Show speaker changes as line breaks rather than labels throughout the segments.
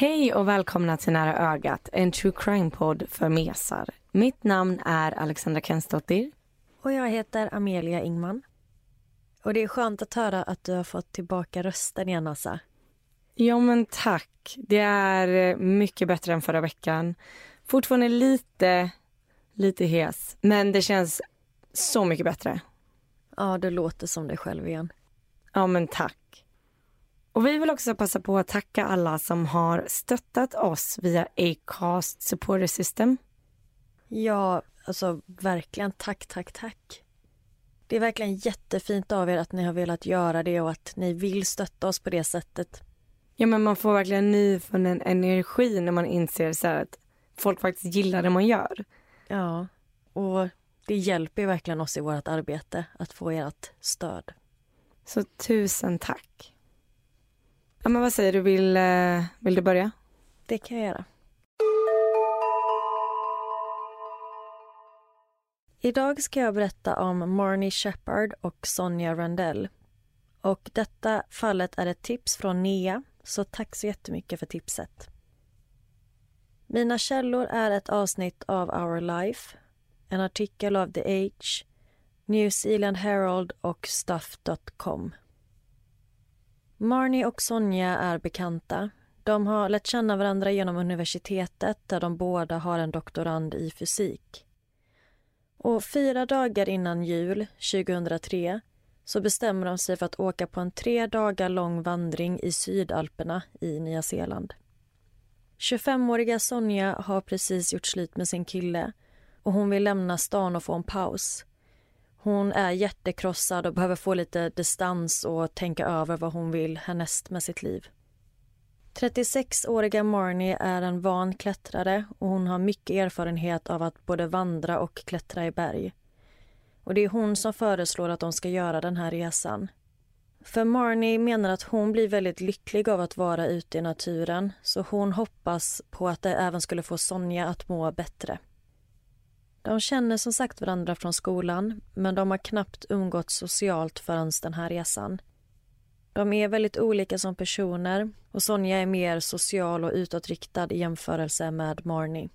Hej och välkomna till Nära ögat, en true crime-podd för mesar. Mitt namn är Alexandra Kensdottir.
Och jag heter Amelia Ingman. Och det är skönt att höra att du har fått tillbaka rösten igen, Assa.
Ja, men tack. Det är mycket bättre än förra veckan. Fortfarande lite, lite hes, men det känns så mycket bättre.
Ja, du låter som dig själv igen.
Ja, men tack. Och vi vill också passa på att tacka alla som har stöttat oss via Acast Supporter System.
Ja, alltså verkligen tack, tack, tack. Det är verkligen jättefint av er att ni har velat göra det och att ni vill stötta oss på det sättet.
Ja, men man får verkligen nyfunnen energi när man inser så att folk faktiskt gillar det man gör.
Ja, och det hjälper verkligen oss i vårt arbete att få ert stöd.
Så tusen tack. Ja, men vad säger du, vill, eh, vill du börja?
Det kan jag göra. Idag ska jag berätta om Marnie Shepard och Sonja Randell. Och detta fallet är ett tips från Nia, så tack så jättemycket för tipset. Mina källor är ett avsnitt av Our Life, en artikel av The Age, New Zealand Herald och Stuff.com. Marnie och Sonja är bekanta. De har lärt känna varandra genom universitetet där de båda har en doktorand i fysik. Och fyra dagar innan jul 2003 så bestämmer de sig för att åka på en tre dagar lång vandring i Sydalperna i Nya Zeeland. 25-åriga Sonja har precis gjort slut med sin kille och hon vill lämna stan och få en paus. Hon är jättekrossad och behöver få lite distans och tänka över vad hon vill härnäst med sitt liv. 36-åriga Marnie är en van klättrare och hon har mycket erfarenhet av att både vandra och klättra i berg. Och det är hon som föreslår att de ska göra den här resan. För Marnie menar att hon blir väldigt lycklig av att vara ute i naturen så hon hoppas på att det även skulle få Sonja att må bättre. De känner som sagt varandra från skolan men de har knappt umgått socialt förrän den här resan. De är väldigt olika som personer och Sonja är mer social och utåtriktad i jämförelse med Marnie.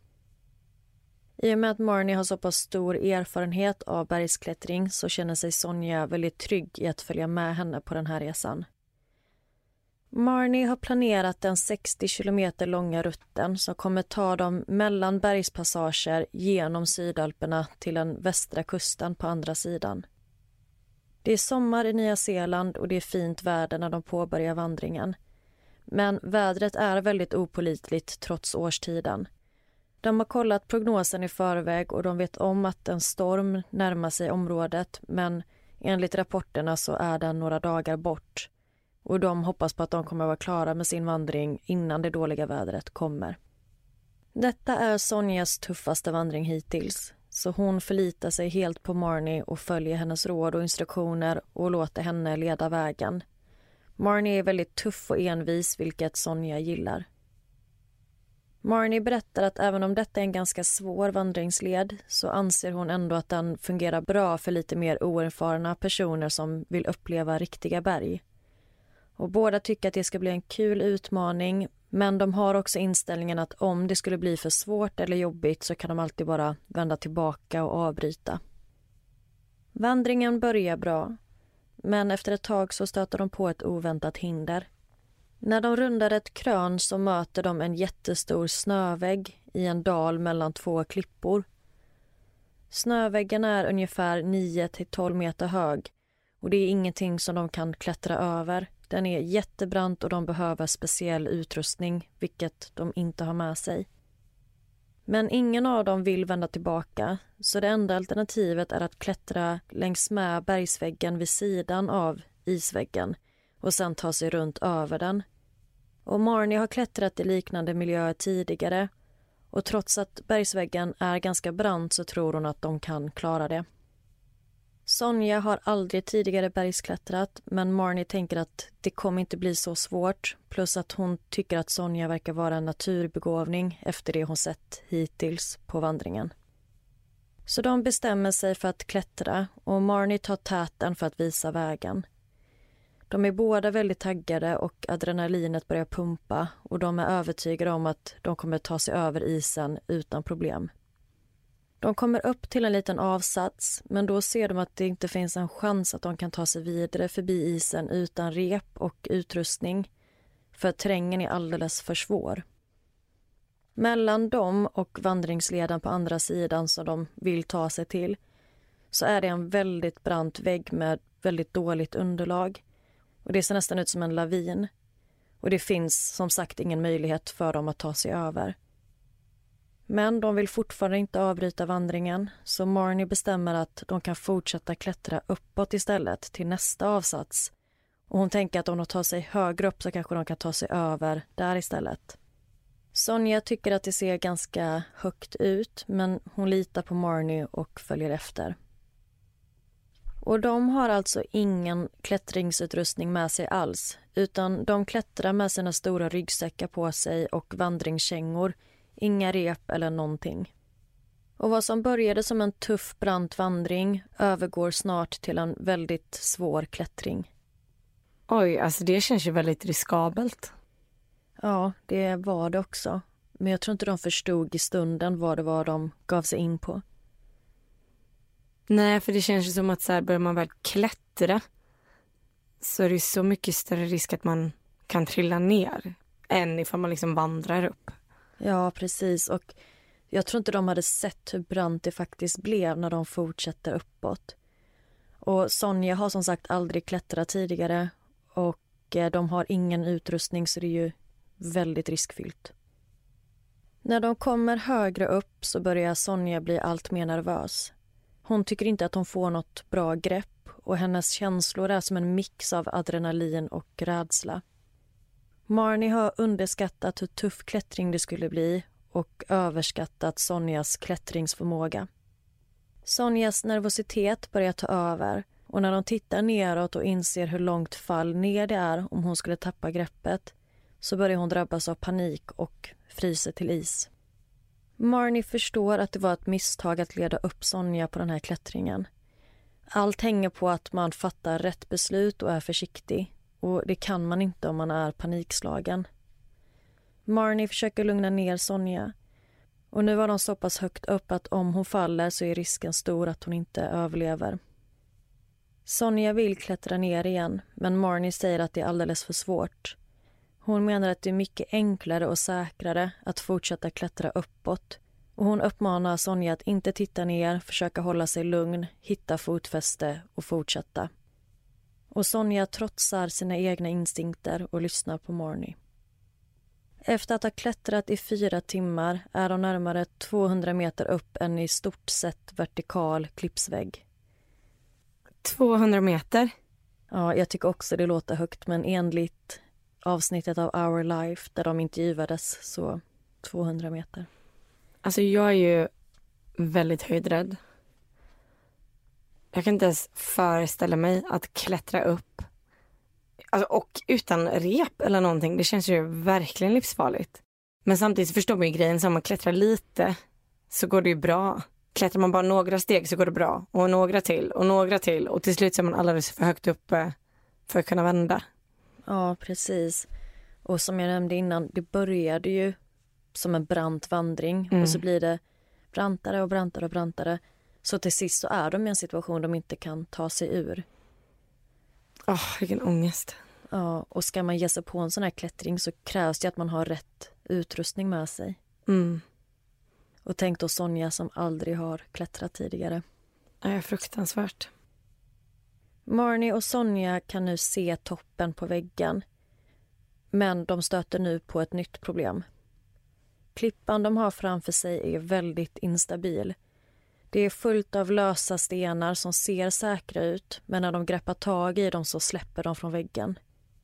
I och med att Marnie har så pass stor erfarenhet av bergsklättring så känner sig Sonja väldigt trygg i att följa med henne på den här resan. Marnie har planerat den 60 kilometer långa rutten som kommer ta dem mellan bergspassager genom Sydalperna till den västra kusten på andra sidan. Det är sommar i Nya Zeeland och det är fint väder när de påbörjar vandringen. Men vädret är väldigt opolitligt trots årstiden. De har kollat prognosen i förväg och de vet om att en storm närmar sig området men enligt rapporterna så är den några dagar bort och de hoppas på att de kommer att vara klara med sin vandring innan det dåliga vädret kommer. Detta är Sonjas tuffaste vandring hittills så hon förlitar sig helt på Marnie och följer hennes råd och instruktioner och låter henne leda vägen. Marnie är väldigt tuff och envis, vilket Sonja gillar. Marnie berättar att även om detta är en ganska svår vandringsled så anser hon ändå att den fungerar bra för lite mer oerfarna personer som vill uppleva riktiga berg. Och båda tycker att det ska bli en kul utmaning men de har också inställningen att om det skulle bli för svårt eller jobbigt så kan de alltid bara vända tillbaka och avbryta. Vandringen börjar bra men efter ett tag så stöter de på ett oväntat hinder. När de rundar ett krön så möter de en jättestor snövägg i en dal mellan två klippor. Snöväggen är ungefär 9 12 meter hög och det är ingenting som de kan klättra över. Den är jättebrant och de behöver speciell utrustning, vilket de inte har med sig. Men ingen av dem vill vända tillbaka så det enda alternativet är att klättra längs med bergsväggen vid sidan av isväggen och sen ta sig runt över den. Och Marnie har klättrat i liknande miljöer tidigare och trots att bergsväggen är ganska brant så tror hon att de kan klara det. Sonja har aldrig tidigare bergsklättrat men Marnie tänker att det kommer inte bli så svårt plus att hon tycker att Sonja verkar vara en naturbegåvning efter det hon sett hittills på vandringen. Så de bestämmer sig för att klättra och Marnie tar täten för att visa vägen. De är båda väldigt taggade och adrenalinet börjar pumpa och de är övertygade om att de kommer ta sig över isen utan problem. De kommer upp till en liten avsats men då ser de att det inte finns en chans att de kan ta sig vidare förbi isen utan rep och utrustning för terrängen är alldeles för svår. Mellan dem och vandringsleden på andra sidan som de vill ta sig till så är det en väldigt brant vägg med väldigt dåligt underlag. Och Det ser nästan ut som en lavin. Och det finns som sagt ingen möjlighet för dem att ta sig över. Men de vill fortfarande inte avbryta vandringen så Marnie bestämmer att de kan fortsätta klättra uppåt istället till nästa avsats. Och hon tänker att om de tar sig högre upp så kanske de kan ta sig över där istället. Sonja tycker att det ser ganska högt ut men hon litar på Marnie och följer efter. Och de har alltså ingen klättringsutrustning med sig alls utan de klättrar med sina stora ryggsäckar på sig och vandringskängor Inga rep eller någonting. Och vad som började som en tuff brant vandring övergår snart till en väldigt svår klättring.
Oj, alltså det känns ju väldigt riskabelt.
Ja, det var det också. Men jag tror inte de förstod i stunden vad det var de gav sig in på.
Nej, för det känns ju som att så här, börjar man väl klättra så är det så mycket större risk att man kan trilla ner än ifall man liksom vandrar upp.
Ja, precis. Och jag tror inte de hade sett hur brant det faktiskt blev när de fortsätter uppåt. Och Sonja har som sagt aldrig klättrat tidigare och eh, de har ingen utrustning så det är ju väldigt riskfyllt. När de kommer högre upp så börjar Sonja bli allt mer nervös. Hon tycker inte att hon får något bra grepp och hennes känslor är som en mix av adrenalin och rädsla. Marnie har underskattat hur tuff klättring det skulle bli och överskattat Sonjas klättringsförmåga. Sonjas nervositet börjar ta över och när de tittar neråt och inser hur långt fall ner det är om hon skulle tappa greppet så börjar hon drabbas av panik och fryser till is. Marnie förstår att det var ett misstag att leda upp Sonja på den här klättringen. Allt hänger på att man fattar rätt beslut och är försiktig och det kan man inte om man är panikslagen. Marnie försöker lugna ner Sonja och nu var de så pass högt upp att om hon faller så är risken stor att hon inte överlever. Sonja vill klättra ner igen men Marnie säger att det är alldeles för svårt. Hon menar att det är mycket enklare och säkrare att fortsätta klättra uppåt och hon uppmanar Sonja att inte titta ner, försöka hålla sig lugn, hitta fotfäste och fortsätta. Och Sonja trotsar sina egna instinkter och lyssnar på Marnie. Efter att ha klättrat i fyra timmar är de närmare 200 meter upp en i stort sett vertikal klippsvägg.
200 meter?
Ja, jag tycker också det låter högt men enligt avsnittet av Our Life där de intervjuades så 200 meter.
Alltså jag är ju väldigt höjdrädd. Jag kan inte ens föreställa mig att klättra upp alltså, och utan rep eller någonting. Det känns ju verkligen livsfarligt. Men samtidigt förstår man ju grejen, så om man klättrar lite så går det ju bra. Klättrar man bara några steg så går det bra och några till och några till och till slut så är man alldeles för högt uppe för att kunna vända.
Ja, precis. Och som jag nämnde innan, det började ju som en brant vandring mm. och så blir det brantare och brantare och brantare. Så till sist så är de i en situation de inte kan ta sig ur.
Oh, vilken ångest.
Ja, och ska man ge sig på en sån här klättring så krävs det att man har rätt utrustning med sig.
Mm.
Och tänk då Sonja som aldrig har klättrat tidigare.
Ja, fruktansvärt.
Marnie och Sonja kan nu se toppen på väggen. Men de stöter nu på ett nytt problem. Klippan de har framför sig är väldigt instabil. Det är fullt av lösa stenar som ser säkra ut men när de greppar tag i dem så släpper de från väggen.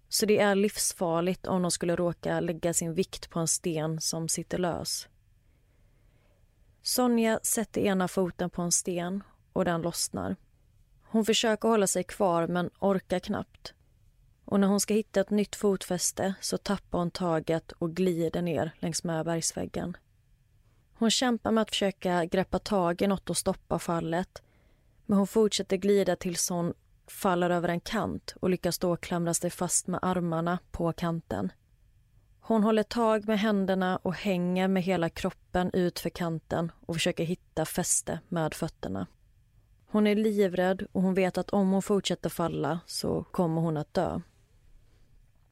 Så det är livsfarligt om de skulle råka lägga sin vikt på en sten som sitter lös. Sonja sätter ena foten på en sten och den lossnar. Hon försöker hålla sig kvar men orkar knappt. Och när hon ska hitta ett nytt fotfäste så tappar hon taget och glider ner längs med bergsväggen. Hon kämpar med att försöka greppa tag i något och stoppa fallet. Men hon fortsätter glida tills hon faller över en kant och lyckas då klamra sig fast med armarna på kanten. Hon håller tag med händerna och hänger med hela kroppen ut för kanten och försöker hitta fäste med fötterna. Hon är livrädd och hon vet att om hon fortsätter falla så kommer hon att dö.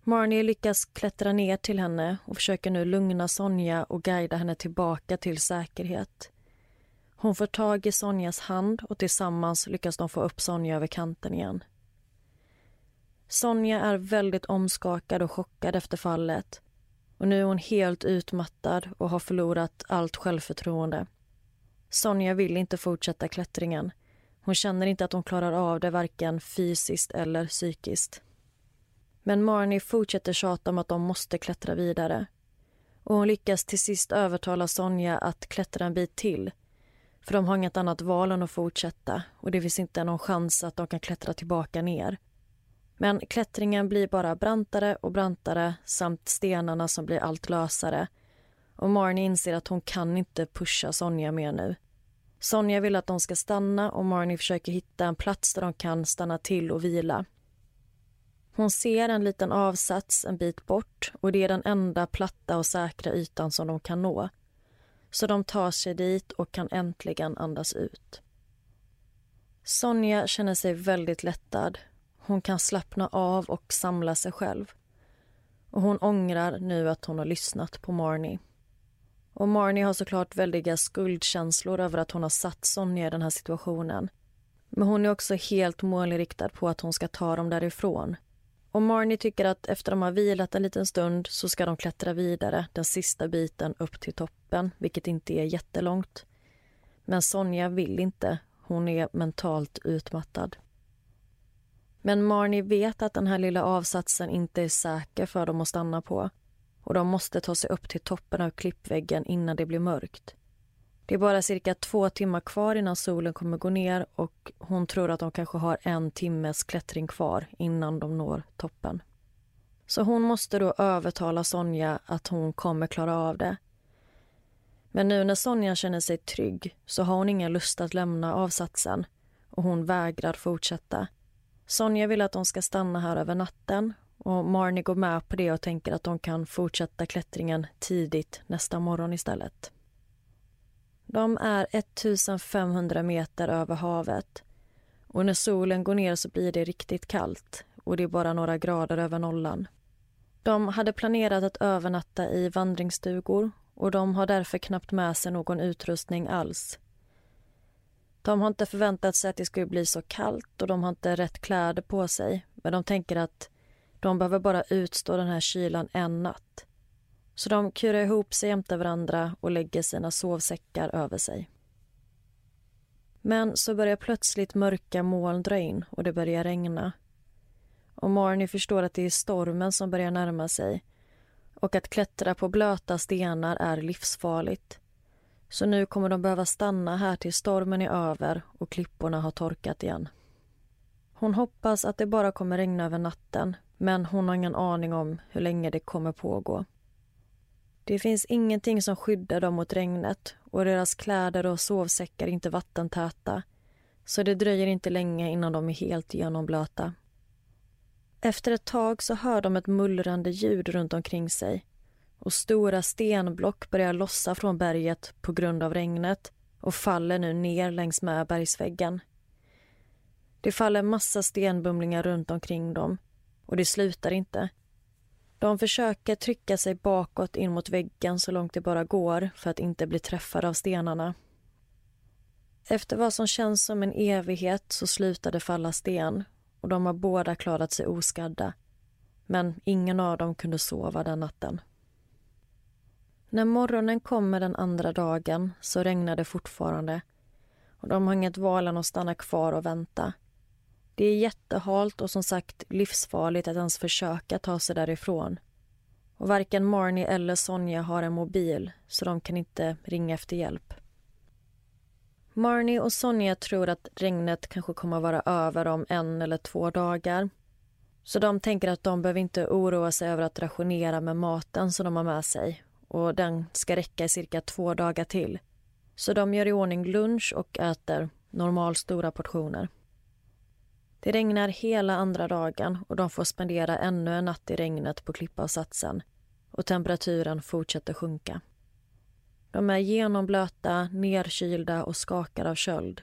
Marnie lyckas klättra ner till henne och försöker nu lugna Sonja och guida henne tillbaka till säkerhet. Hon får tag i Sonjas hand och tillsammans lyckas de få upp Sonja över kanten igen. Sonja är väldigt omskakad och chockad efter fallet och nu är hon helt utmattad och har förlorat allt självförtroende. Sonja vill inte fortsätta klättringen. Hon känner inte att hon klarar av det varken fysiskt eller psykiskt. Men Marnie fortsätter tjata om att de måste klättra vidare. Och hon lyckas till sist övertala Sonja att klättra en bit till. För de har inget annat val än att fortsätta och det finns inte någon chans att de kan klättra tillbaka ner. Men klättringen blir bara brantare och brantare samt stenarna som blir allt lösare. Och Marnie inser att hon kan inte pusha Sonja mer nu. Sonja vill att de ska stanna och Marnie försöker hitta en plats där de kan stanna till och vila. Hon ser en liten avsats en bit bort och det är den enda platta och säkra ytan som de kan nå. Så de tar sig dit och kan äntligen andas ut. Sonja känner sig väldigt lättad. Hon kan slappna av och samla sig själv. Och hon ångrar nu att hon har lyssnat på Marnie. Och Marnie har såklart väldiga skuldkänslor över att hon har satt Sonja i den här situationen. Men hon är också helt målinriktad på att hon ska ta dem därifrån. Och Marnie tycker att efter de har vilat en liten stund så ska de klättra vidare den sista biten upp till toppen, vilket inte är jättelångt. Men Sonja vill inte. Hon är mentalt utmattad. Men Marnie vet att den här lilla avsatsen inte är säker för dem att stanna på och de måste ta sig upp till toppen av klippväggen innan det blir mörkt. Det är bara cirka två timmar kvar innan solen kommer gå ner och hon tror att de kanske har en timmes klättring kvar innan de når toppen. Så hon måste då övertala Sonja att hon kommer klara av det. Men nu när Sonja känner sig trygg så har hon ingen lust att lämna avsatsen och hon vägrar fortsätta. Sonja vill att de ska stanna här över natten och Marnie går med på det och tänker att de kan fortsätta klättringen tidigt nästa morgon istället. De är 1500 meter över havet och när solen går ner så blir det riktigt kallt och det är bara några grader över nollan. De hade planerat att övernatta i vandringsstugor och de har därför knappt med sig någon utrustning alls. De har inte förväntat sig att det skulle bli så kallt och de har inte rätt kläder på sig men de tänker att de behöver bara utstå den här kylan en natt. Så de kurar ihop sig jämte varandra och lägger sina sovsäckar över sig. Men så börjar plötsligt mörka moln dra in och det börjar regna. Och Marnie förstår att det är stormen som börjar närma sig och att klättra på blöta stenar är livsfarligt. Så nu kommer de behöva stanna här tills stormen är över och klipporna har torkat igen. Hon hoppas att det bara kommer regna över natten men hon har ingen aning om hur länge det kommer pågå. Det finns ingenting som skyddar dem mot regnet och deras kläder och sovsäckar är inte vattentäta så det dröjer inte länge innan de är helt genomblöta. Efter ett tag så hör de ett mullrande ljud runt omkring sig och stora stenblock börjar lossa från berget på grund av regnet och faller nu ner längs med bergsväggen. Det faller massa stenbumlingar runt omkring dem och det slutar inte. De försöker trycka sig bakåt in mot väggen så långt det bara går för att inte bli träffade av stenarna. Efter vad som känns som en evighet så slutar det falla sten och de har båda klarat sig oskadda. Men ingen av dem kunde sova den natten. När morgonen kommer den andra dagen så regnar det fortfarande och de har inget val än att stanna kvar och vänta. Det är jättehalt och som sagt livsfarligt att ens försöka ta sig därifrån. Och varken Marnie eller Sonja har en mobil så de kan inte ringa efter hjälp. Marnie och Sonja tror att regnet kanske kommer att vara över om en eller två dagar. Så de tänker att de behöver inte oroa sig över att rationera med maten som de har med sig och den ska räcka i cirka två dagar till. Så de gör i ordning lunch och äter normalstora portioner. Det regnar hela andra dagen och de får spendera ännu en natt i regnet på klippavsatsen och temperaturen fortsätter sjunka. De är genomblöta, nerkylda och skakar av köld.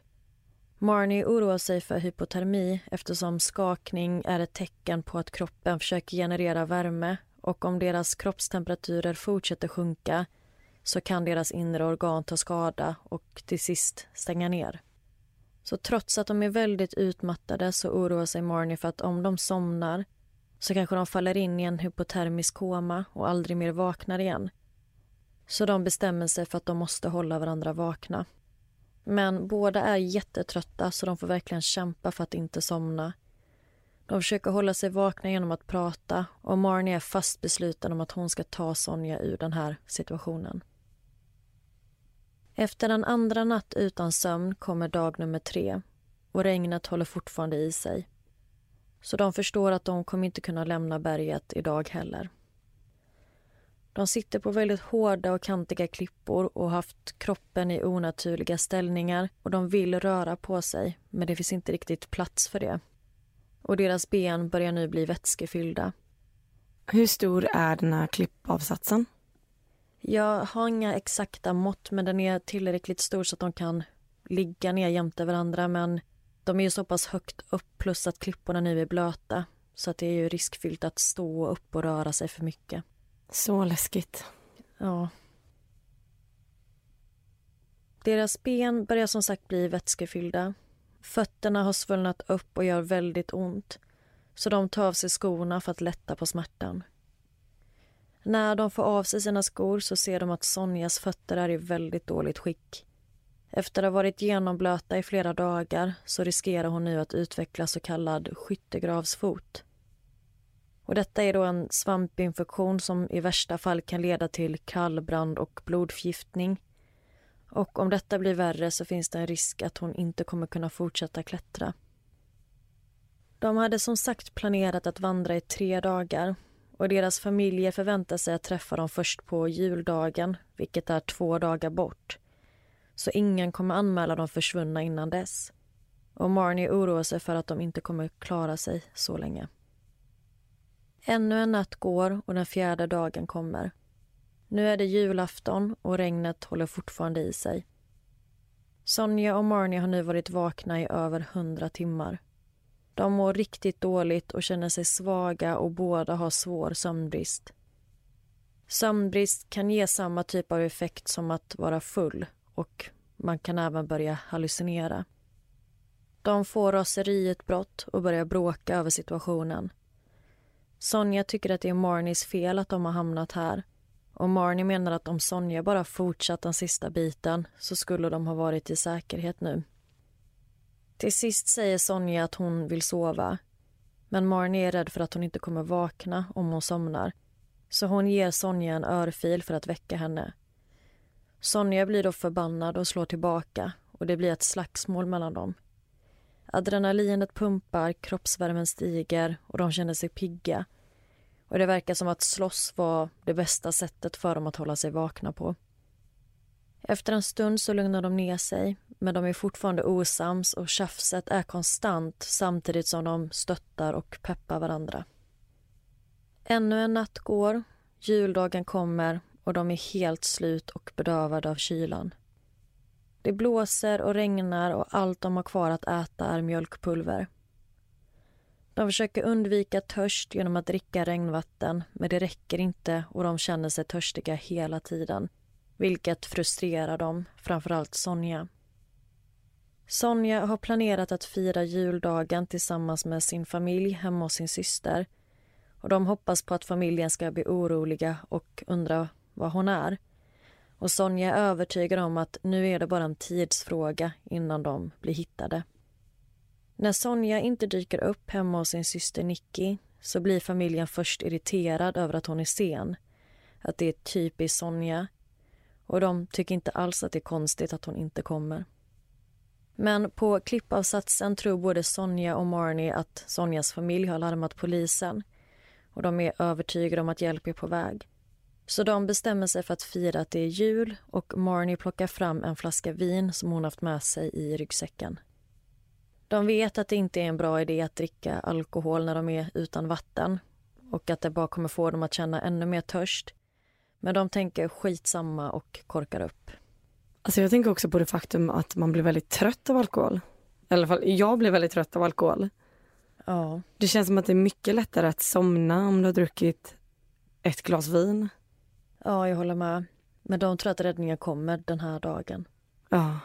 Marnie oroar sig för hypotermi eftersom skakning är ett tecken på att kroppen försöker generera värme och om deras kroppstemperaturer fortsätter sjunka så kan deras inre organ ta skada och till sist stänga ner. Så trots att de är väldigt utmattade så oroar sig Marnie för att om de somnar så kanske de faller in i en hypotermisk koma och aldrig mer vaknar igen. Så de bestämmer sig för att de måste hålla varandra vakna. Men båda är jättetrötta så de får verkligen kämpa för att inte somna. De försöker hålla sig vakna genom att prata och Marnie är fast besluten om att hon ska ta Sonja ur den här situationen. Efter en andra natt utan sömn kommer dag nummer tre och regnet håller fortfarande i sig. Så de förstår att de kommer inte kunna lämna berget idag heller. De sitter på väldigt hårda och kantiga klippor och har haft kroppen i onaturliga ställningar och de vill röra på sig, men det finns inte riktigt plats för det. Och deras ben börjar nu bli vätskefyllda.
Hur stor är den här klippavsatsen?
Jag har inga exakta mått, men den är tillräckligt stor så att de kan ligga ner jämte varandra. Men de är ju så pass högt upp, plus att klipporna nu är blöta. Så att det är ju riskfyllt att stå upp och röra sig för mycket.
Så läskigt.
Ja. Deras ben börjar som sagt bli vätskefyllda. Fötterna har svullnat upp och gör väldigt ont. Så de tar av sig skorna för att lätta på smärtan. När de får av sig sina skor så ser de att Sonjas fötter är i väldigt dåligt skick. Efter att ha varit genomblöta i flera dagar så riskerar hon nu att utveckla så kallad skyttegravsfot. Och detta är då en svampinfektion som i värsta fall kan leda till kallbrand och blodförgiftning. Och om detta blir värre så finns det en risk att hon inte kommer kunna fortsätta klättra. De hade som sagt planerat att vandra i tre dagar och deras familjer förväntar sig att träffa dem först på juldagen, vilket är två dagar bort. Så ingen kommer anmäla dem försvunna innan dess. Och Marnie oroar sig för att de inte kommer klara sig så länge. Ännu en natt går och den fjärde dagen kommer. Nu är det julafton och regnet håller fortfarande i sig. Sonja och Marnie har nu varit vakna i över hundra timmar. De mår riktigt dåligt och känner sig svaga och båda har svår sömnbrist. Sömnbrist kan ge samma typ av effekt som att vara full och man kan även börja hallucinera. De får raseriutbrott och börjar bråka över situationen. Sonja tycker att det är Marnies fel att de har hamnat här och Marnie menar att om Sonja bara fortsatt den sista biten så skulle de ha varit i säkerhet nu. Till sist säger Sonja att hon vill sova. Men Marnie är rädd för att hon inte kommer vakna om hon somnar. Så hon ger Sonja en örfil för att väcka henne. Sonja blir då förbannad och slår tillbaka och det blir ett slagsmål mellan dem. Adrenalinet pumpar, kroppsvärmen stiger och de känner sig pigga. Och det verkar som att slåss var det bästa sättet för dem att hålla sig vakna på. Efter en stund så lugnar de ner sig men de är fortfarande osams och tjafset är konstant samtidigt som de stöttar och peppar varandra. Ännu en natt går, juldagen kommer och de är helt slut och bedövade av kylan. Det blåser och regnar och allt de har kvar att äta är mjölkpulver. De försöker undvika törst genom att dricka regnvatten men det räcker inte och de känner sig törstiga hela tiden vilket frustrerar dem, framförallt Sonja. Sonja har planerat att fira juldagen tillsammans med sin familj hemma hos sin syster. Och De hoppas på att familjen ska bli oroliga och undra var hon är. Och Sonja är övertygad om att nu är det bara en tidsfråga innan de blir hittade. När Sonja inte dyker upp hemma hos sin syster Nicky så blir familjen först irriterad över att hon är sen. Att det är typiskt Sonja. Och de tycker inte alls att det är konstigt att hon inte kommer. Men på klippavsatsen tror både Sonja och Marnie att Sonjas familj har larmat polisen och de är övertygade om att hjälp är på väg. Så de bestämmer sig för att fira att det är jul och Marnie plockar fram en flaska vin som hon haft med sig i ryggsäcken. De vet att det inte är en bra idé att dricka alkohol när de är utan vatten och att det bara kommer få dem att känna ännu mer törst. Men de tänker skitsamma och korkar upp.
Alltså jag tänker också på det faktum att man blir väldigt trött av alkohol. I alla fall jag blir väldigt trött av alkohol.
Ja.
Det känns som att det är mycket lättare att somna om du har druckit ett glas vin.
Ja, jag håller med. Men de tror att räddningen kommer den här dagen.
Ja.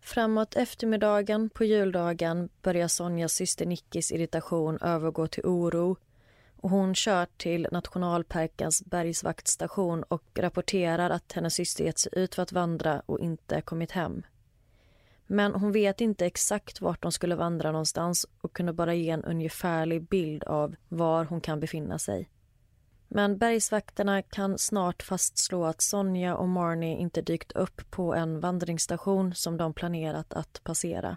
Framåt eftermiddagen på juldagen börjar Sonjas syster Nickis irritation övergå till oro hon kör till nationalparkens bergsvaktstation och rapporterar att hennes syster gett sig ut för att vandra och inte kommit hem. Men hon vet inte exakt vart de skulle vandra någonstans och kunde bara ge en ungefärlig bild av var hon kan befinna sig. Men bergsvakterna kan snart fastslå att Sonja och Marnie inte dykt upp på en vandringsstation som de planerat att passera.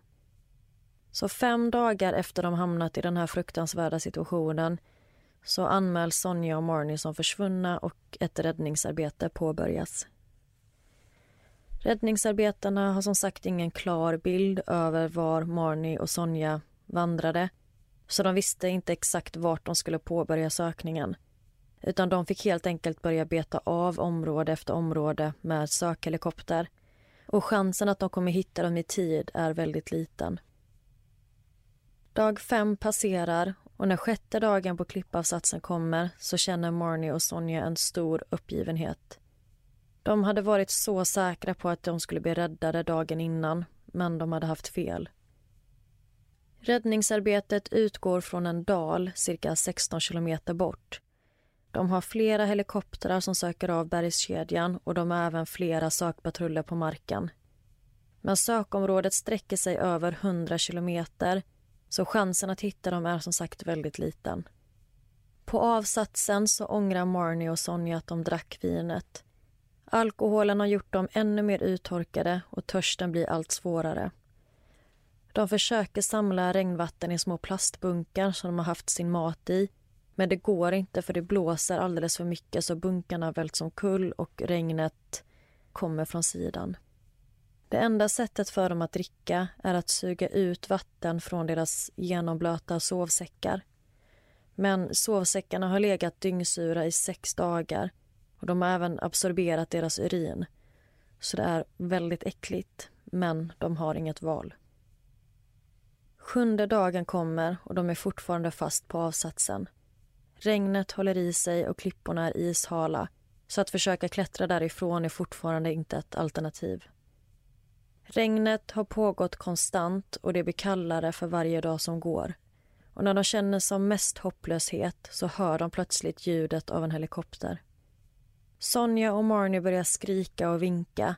Så fem dagar efter de hamnat i den här fruktansvärda situationen så anmäls Sonja och Marnie som försvunna och ett räddningsarbete påbörjas. Räddningsarbetarna har som sagt ingen klar bild över var Marnie och Sonja vandrade så de visste inte exakt vart de skulle påbörja sökningen. Utan de fick helt enkelt börja beta av område efter område med sökhelikopter. Och chansen att de kommer hitta dem i tid är väldigt liten. Dag fem passerar och när sjätte dagen på klippavsatsen kommer så känner Marnie och Sonja en stor uppgivenhet. De hade varit så säkra på att de skulle bli räddade dagen innan, men de hade haft fel. Räddningsarbetet utgår från en dal cirka 16 kilometer bort. De har flera helikoptrar som söker av bergskedjan och de har även flera sökpatruller på marken. Men sökområdet sträcker sig över 100 kilometer så chansen att hitta dem är som sagt väldigt liten. På avsatsen så ångrar Marnie och Sonja att de drack vinet. Alkoholen har gjort dem ännu mer uttorkade och törsten blir allt svårare. De försöker samla regnvatten i små plastbunkar som de har haft sin mat i. Men det går inte för det blåser alldeles för mycket så bunkarna välts omkull och regnet kommer från sidan. Det enda sättet för dem att dricka är att suga ut vatten från deras genomblöta sovsäckar. Men sovsäckarna har legat dyngsura i sex dagar och de har även absorberat deras urin. Så det är väldigt äckligt, men de har inget val. Sjunde dagen kommer och de är fortfarande fast på avsatsen. Regnet håller i sig och klipporna är ishala så att försöka klättra därifrån är fortfarande inte ett alternativ. Regnet har pågått konstant och det blir kallare för varje dag som går. Och när de känner som mest hopplöshet så hör de plötsligt ljudet av en helikopter. Sonja och Marnie börjar skrika och vinka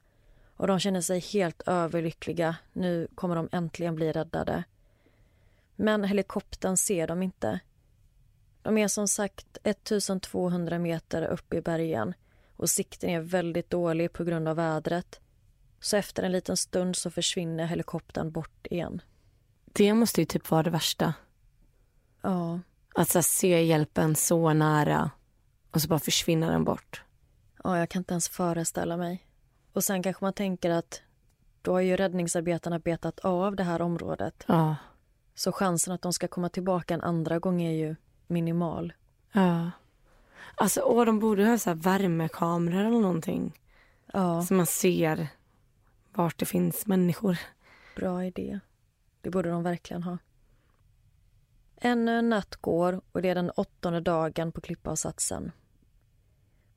och de känner sig helt överlyckliga. Nu kommer de äntligen bli räddade. Men helikoptern ser de inte. De är som sagt 1200 meter upp i bergen och sikten är väldigt dålig på grund av vädret. Så efter en liten stund så försvinner helikoptern bort igen.
Det måste ju typ vara det värsta.
Ja.
Att så se hjälpen så nära och så bara försvinner den bort.
Ja, jag kan inte ens föreställa mig. Och sen kanske man tänker att då har ju räddningsarbetarna betat av det här området.
Ja.
Så chansen att de ska komma tillbaka en andra gång är ju minimal.
Ja. Alltså, åh, de borde ha så värmekameror eller någonting.
Ja,
Så man ser vart det finns människor.
bra idé. Det borde de verkligen ha. Ännu en natt går och det är den åttonde dagen på klippavsatsen.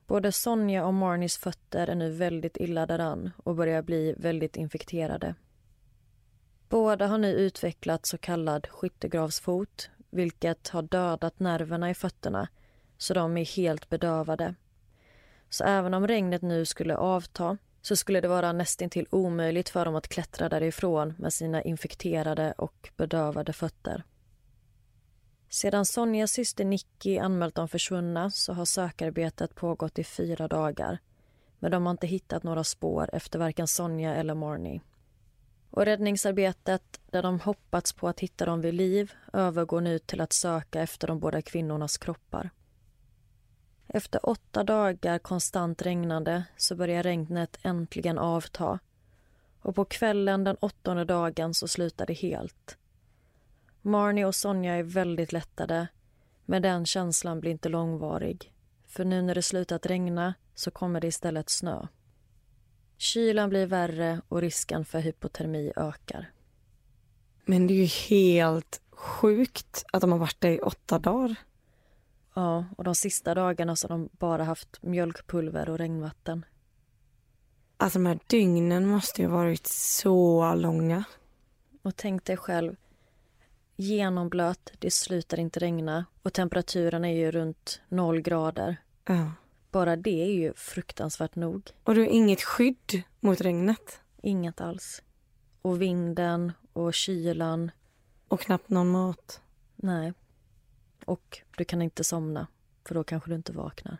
Både Sonja och Marnies fötter är nu väldigt illa däran och börjar bli väldigt infekterade. Båda har nu utvecklat så kallad skyttegravsfot vilket har dödat nerverna i fötterna så de är helt bedövade. Så även om regnet nu skulle avta så skulle det vara nästintill omöjligt för dem att klättra därifrån med sina infekterade och bedövade fötter. Sedan Sonjas syster Nicky anmält dem försvunna så har sökarbetet pågått i fyra dagar men de har inte hittat några spår efter varken Sonja eller Marnie. Och räddningsarbetet, där de hoppats på att hitta dem vid liv övergår nu till att söka efter de båda kvinnornas kroppar. Efter åtta dagar konstant regnande så börjar regnet äntligen avta och på kvällen den åttonde dagen så slutar det helt. Marnie och Sonja är väldigt lättade men den känslan blir inte långvarig. För nu när det slutat regna så kommer det istället snö. Kylan blir värre och risken för hypotermi ökar.
Men det är ju helt sjukt att de har varit där i åtta dagar.
Ja, och de sista dagarna så har de bara haft mjölkpulver och regnvatten.
Alltså de här dygnen måste ju varit så långa.
Och tänk dig själv, genomblöt, det slutar inte regna och temperaturen är ju runt noll grader.
Ja.
Bara det är ju fruktansvärt nog.
Och du har inget skydd mot regnet?
Inget alls. Och vinden och kylan.
Och knappt någon mat?
Nej. Och du kan inte somna, för då kanske du inte vaknar.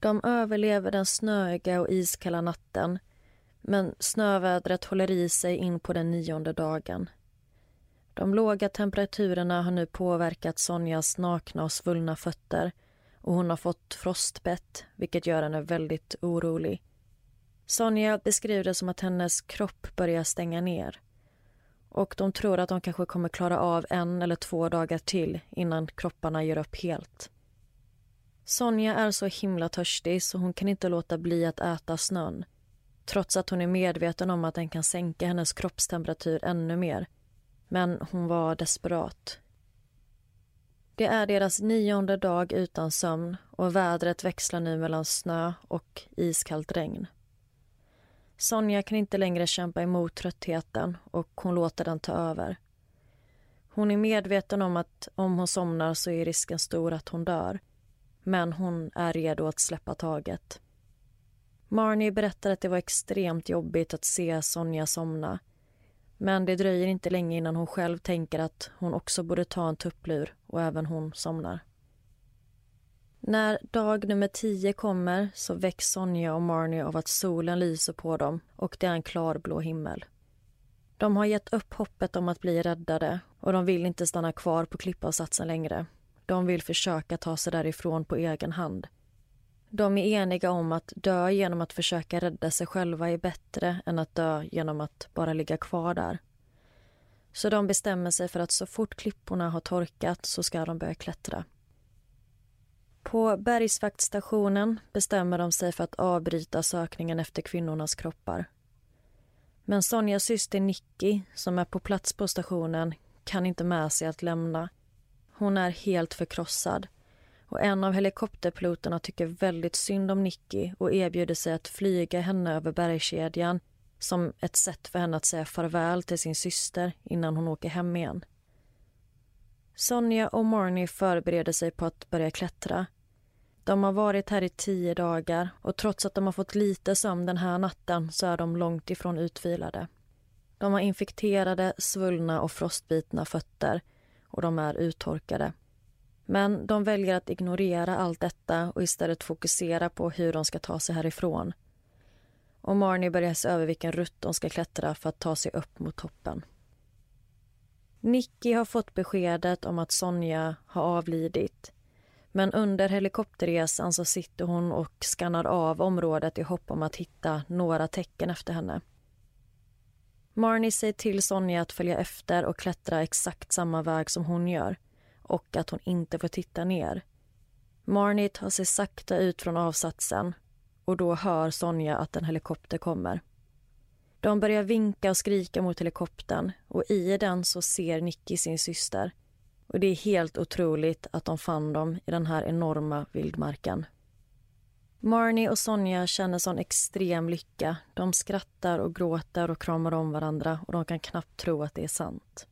De överlever den snöiga och iskalla natten men snövädret håller i sig in på den nionde dagen. De låga temperaturerna har nu påverkat Sonjas nakna och svullna fötter och hon har fått frostbett, vilket gör henne väldigt orolig. Sonja beskriver det som att hennes kropp börjar stänga ner och de tror att de kanske kommer klara av en eller två dagar till innan kropparna gör upp helt. Sonja är så himla törstig så hon kan inte låta bli att äta snön trots att hon är medveten om att den kan sänka hennes kroppstemperatur ännu mer. Men hon var desperat. Det är deras nionde dag utan sömn och vädret växlar nu mellan snö och iskallt regn. Sonja kan inte längre kämpa emot tröttheten och hon låter den ta över. Hon är medveten om att om hon somnar så är risken stor att hon dör. Men hon är redo att släppa taget. Marnie berättar att det var extremt jobbigt att se Sonja somna. Men det dröjer inte länge innan hon själv tänker att hon också borde ta en tupplur och även hon somnar. När dag nummer tio kommer så väcks Sonja och Marnie av att solen lyser på dem och det är en klarblå himmel. De har gett upp hoppet om att bli räddade och de vill inte stanna kvar på klippavsatsen längre. De vill försöka ta sig därifrån på egen hand. De är eniga om att dö genom att försöka rädda sig själva är bättre än att dö genom att bara ligga kvar där. Så de bestämmer sig för att så fort klipporna har torkat så ska de börja klättra. På bergsvaktstationen bestämmer de sig för att avbryta sökningen efter kvinnornas kroppar. Men Sonjas syster Nicky, som är på plats på stationen, kan inte med sig att lämna. Hon är helt förkrossad och en av helikopterpiloterna tycker väldigt synd om Nicky och erbjuder sig att flyga henne över bergskedjan som ett sätt för henne att säga farväl till sin syster innan hon åker hem igen. Sonja och Marnie förbereder sig på att börja klättra. De har varit här i tio dagar och trots att de har fått lite sömn den här natten så är de långt ifrån utvilade. De har infekterade, svullna och frostbitna fötter och de är uttorkade. Men de väljer att ignorera allt detta och istället fokusera på hur de ska ta sig härifrån. Och Marnie börjar se över vilken rutt de ska klättra för att ta sig upp mot toppen. Nicky har fått beskedet om att Sonja har avlidit. Men under helikopterresan så sitter hon och skannar av området i hopp om att hitta några tecken efter henne. Marnie säger till Sonja att följa efter och klättra exakt samma väg som hon gör och att hon inte får titta ner. Marnie tar sig sakta ut från avsatsen och då hör Sonja att en helikopter kommer. De börjar vinka och skrika mot helikoptern och i den så ser Nicky sin syster. Och Det är helt otroligt att de fann dem i den här enorma vildmarken. Marnie och Sonja känner sån extrem lycka. De skrattar och gråter och kramar om varandra och de kan knappt tro att det är sant.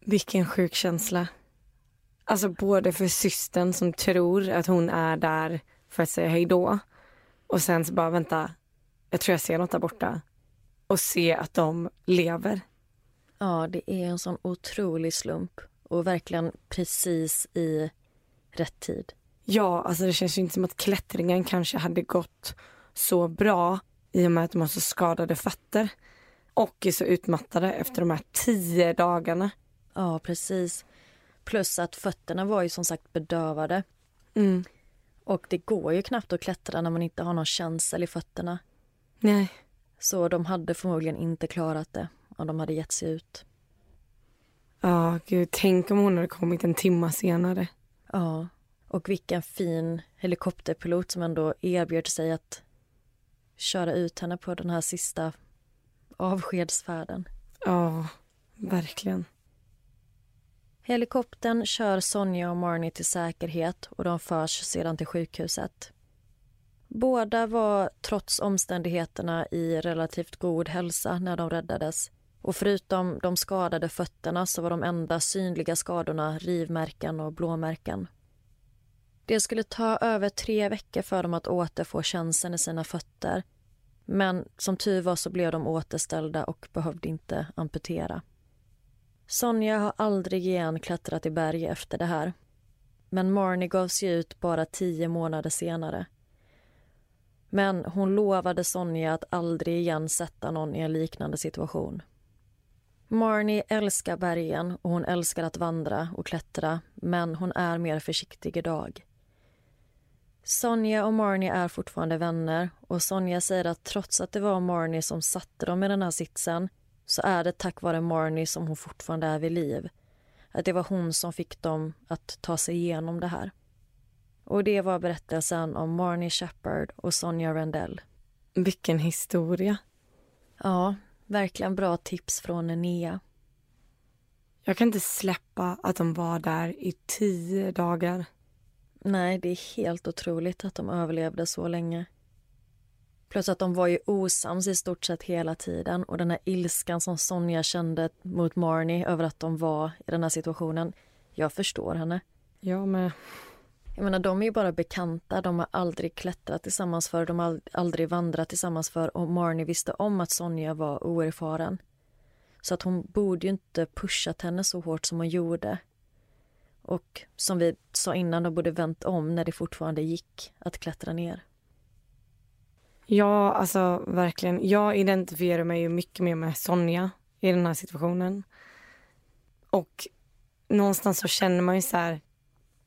Vilken sjuk känsla. Alltså både för systern som tror att hon är där för att säga hej då och sen så bara vänta, jag tror jag ser något där borta och se att de lever.
Ja, det är en sån otrolig slump och verkligen precis i rätt tid.
Ja, alltså det känns ju inte som att klättringen kanske hade gått så bra i och med att de har så skadade fötter och är så utmattade efter de här tio dagarna.
Ja, precis. Plus att fötterna var ju som sagt bedövade.
Mm.
Och det går ju knappt att klättra när man inte har någon känsel i fötterna.
Nej.
Så de hade förmodligen inte klarat det om de hade gett sig ut.
Ja, gud. Tänk om hon hade kommit en timma senare.
Ja, och vilken fin helikopterpilot som ändå erbjöd sig att köra ut henne på den här sista avskedsfärden.
Ja, verkligen.
Helikoptern kör Sonja och Marnie till säkerhet och de förs sedan till sjukhuset. Båda var trots omständigheterna i relativt god hälsa när de räddades. Och förutom de skadade fötterna så var de enda synliga skadorna rivmärken och blåmärken. Det skulle ta över tre veckor för dem att återfå känseln i sina fötter. Men som tur var så blev de återställda och behövde inte amputera. Sonja har aldrig igen klättrat i berg efter det här. Men Marnie gav sig ut bara tio månader senare. Men hon lovade Sonja att aldrig igen sätta någon i en liknande situation. Marnie älskar bergen och hon älskar att vandra och klättra men hon är mer försiktig idag. Sonja och Marnie är fortfarande vänner och Sonja säger att trots att det var Marnie som satte dem i den här sitsen så är det tack vare Marnie som hon fortfarande är vid liv. Att det var hon som fick dem att ta sig igenom det här. Och det var berättelsen om Marnie Shepard och Sonja Rendell.
Vilken historia.
Ja, verkligen bra tips från Enea.
Jag kan inte släppa att de var där i tio dagar.
Nej, det är helt otroligt att de överlevde så länge. Plus att de var ju osams i stort sett hela tiden och den här ilskan som Sonja kände mot Marnie över att de var i den här situationen. Jag förstår henne.
Jag med.
Jag menar, de är ju bara bekanta. De har aldrig klättrat tillsammans för, de har aldrig vandrat tillsammans för och Marnie visste om att Sonja var oerfaren. Så att hon borde ju inte pushat henne så hårt som hon gjorde. Och som vi sa innan, de borde vänt om när det fortfarande gick att klättra ner.
Ja, alltså verkligen. Jag identifierar mig ju mycket mer med Sonja i den här situationen. Och någonstans så känner man ju så här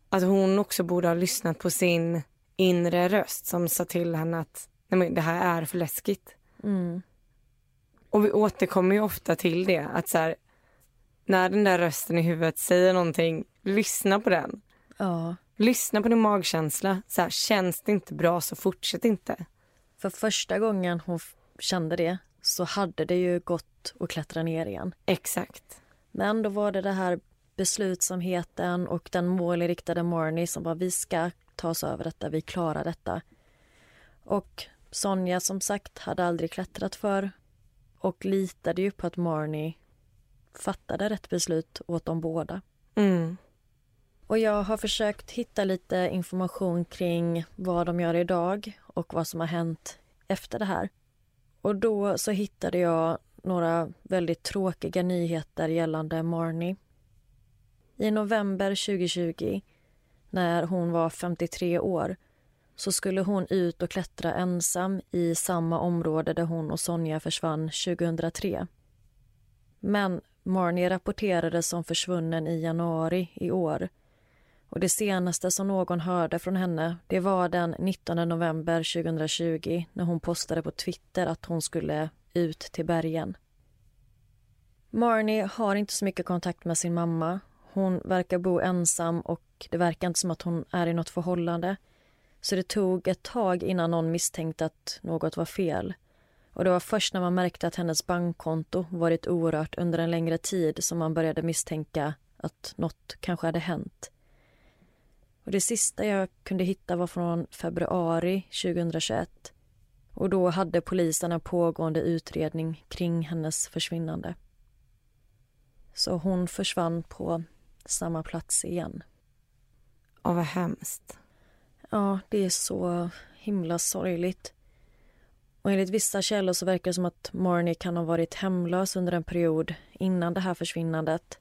att hon också borde ha lyssnat på sin inre röst som sa till henne att Nej, men det här är för läskigt.
Mm.
Och vi återkommer ju ofta till det, att så här, när den där rösten i huvudet säger någonting, lyssna på den.
Ja.
Lyssna på din magkänsla. Så här, känns det inte bra så fortsätt inte.
För första gången hon kände det så hade det ju gått att klättra ner igen.
Exakt.
Men då var det det här beslutsamheten och den målinriktade Marnie som bara vi ska ta oss över detta, vi klarar detta. Och Sonja som sagt hade aldrig klättrat för och litade ju på att Marnie fattade rätt beslut åt dem båda.
Mm.
Och jag har försökt hitta lite information kring vad de gör idag och vad som har hänt efter det här. Och då så hittade jag några väldigt tråkiga nyheter gällande Marnie. I november 2020, när hon var 53 år så skulle hon ut och klättra ensam i samma område där hon och Sonja försvann 2003. Men Marnie rapporterades som försvunnen i januari i år och det senaste som någon hörde från henne det var den 19 november 2020 när hon postade på Twitter att hon skulle ut till bergen. Marnie har inte så mycket kontakt med sin mamma. Hon verkar bo ensam och det verkar inte som att hon är i något förhållande. Så det tog ett tag innan någon misstänkte att något var fel. Och det var först när man märkte att hennes bankkonto varit orört under en längre tid som man började misstänka att något kanske hade hänt. Och det sista jag kunde hitta var från februari 2021. Och då hade polisen en pågående utredning kring hennes försvinnande. Så hon försvann på samma plats igen.
Och vad hemskt.
Ja, det är så himla sorgligt. Och enligt vissa källor så verkar det som att Marnie kan ha varit hemlös under en period innan det här försvinnandet.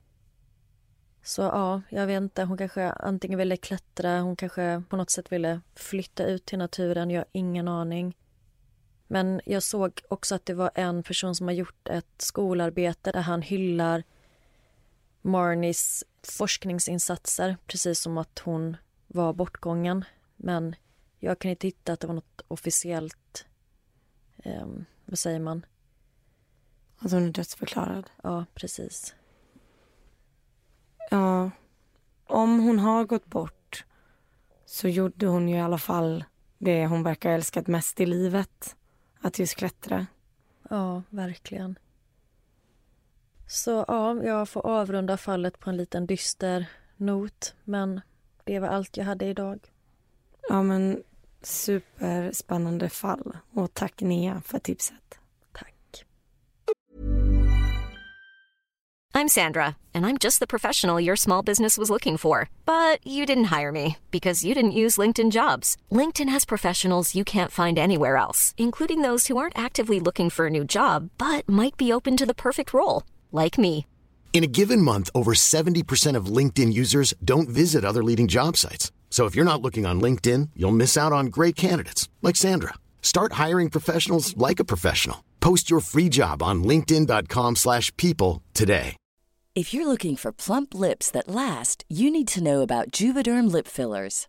Så ja, jag vet inte. Hon kanske antingen ville klättra, hon kanske på något sätt ville flytta ut till naturen. Jag har ingen aning. Men jag såg också att det var en person som har gjort ett skolarbete där han hyllar Marnies forskningsinsatser precis som att hon var bortgången. Men jag kan inte hitta att det var något officiellt, eh, vad säger man?
Att hon är dödsförklarad?
Ja, precis.
Ja, om hon har gått bort så gjorde hon ju i alla fall det hon verkar ha älskat mest i livet. Att just klättra.
Ja, verkligen. Så ja, jag får avrunda fallet på en liten dyster not. Men det var allt jag hade idag.
Ja, men superspännande fall. Och tack Nia för tipset.
Tack.
I'm Sandra, and I'm just the professional your small business was looking for. But you didn't hire me because you didn't use LinkedIn jobs. LinkedIn has professionals you can't find anywhere else, including those who aren't actively looking for a new job but might be open to the perfect role, like me.
In a given month, over 70% of LinkedIn users don't visit other leading job sites. So if you're not looking on LinkedIn, you'll miss out on great candidates like Sandra. Start hiring professionals like a professional. Post your free job on linkedin.com/people today.
If you're looking for plump lips that last, you need to know about Juvederm lip fillers.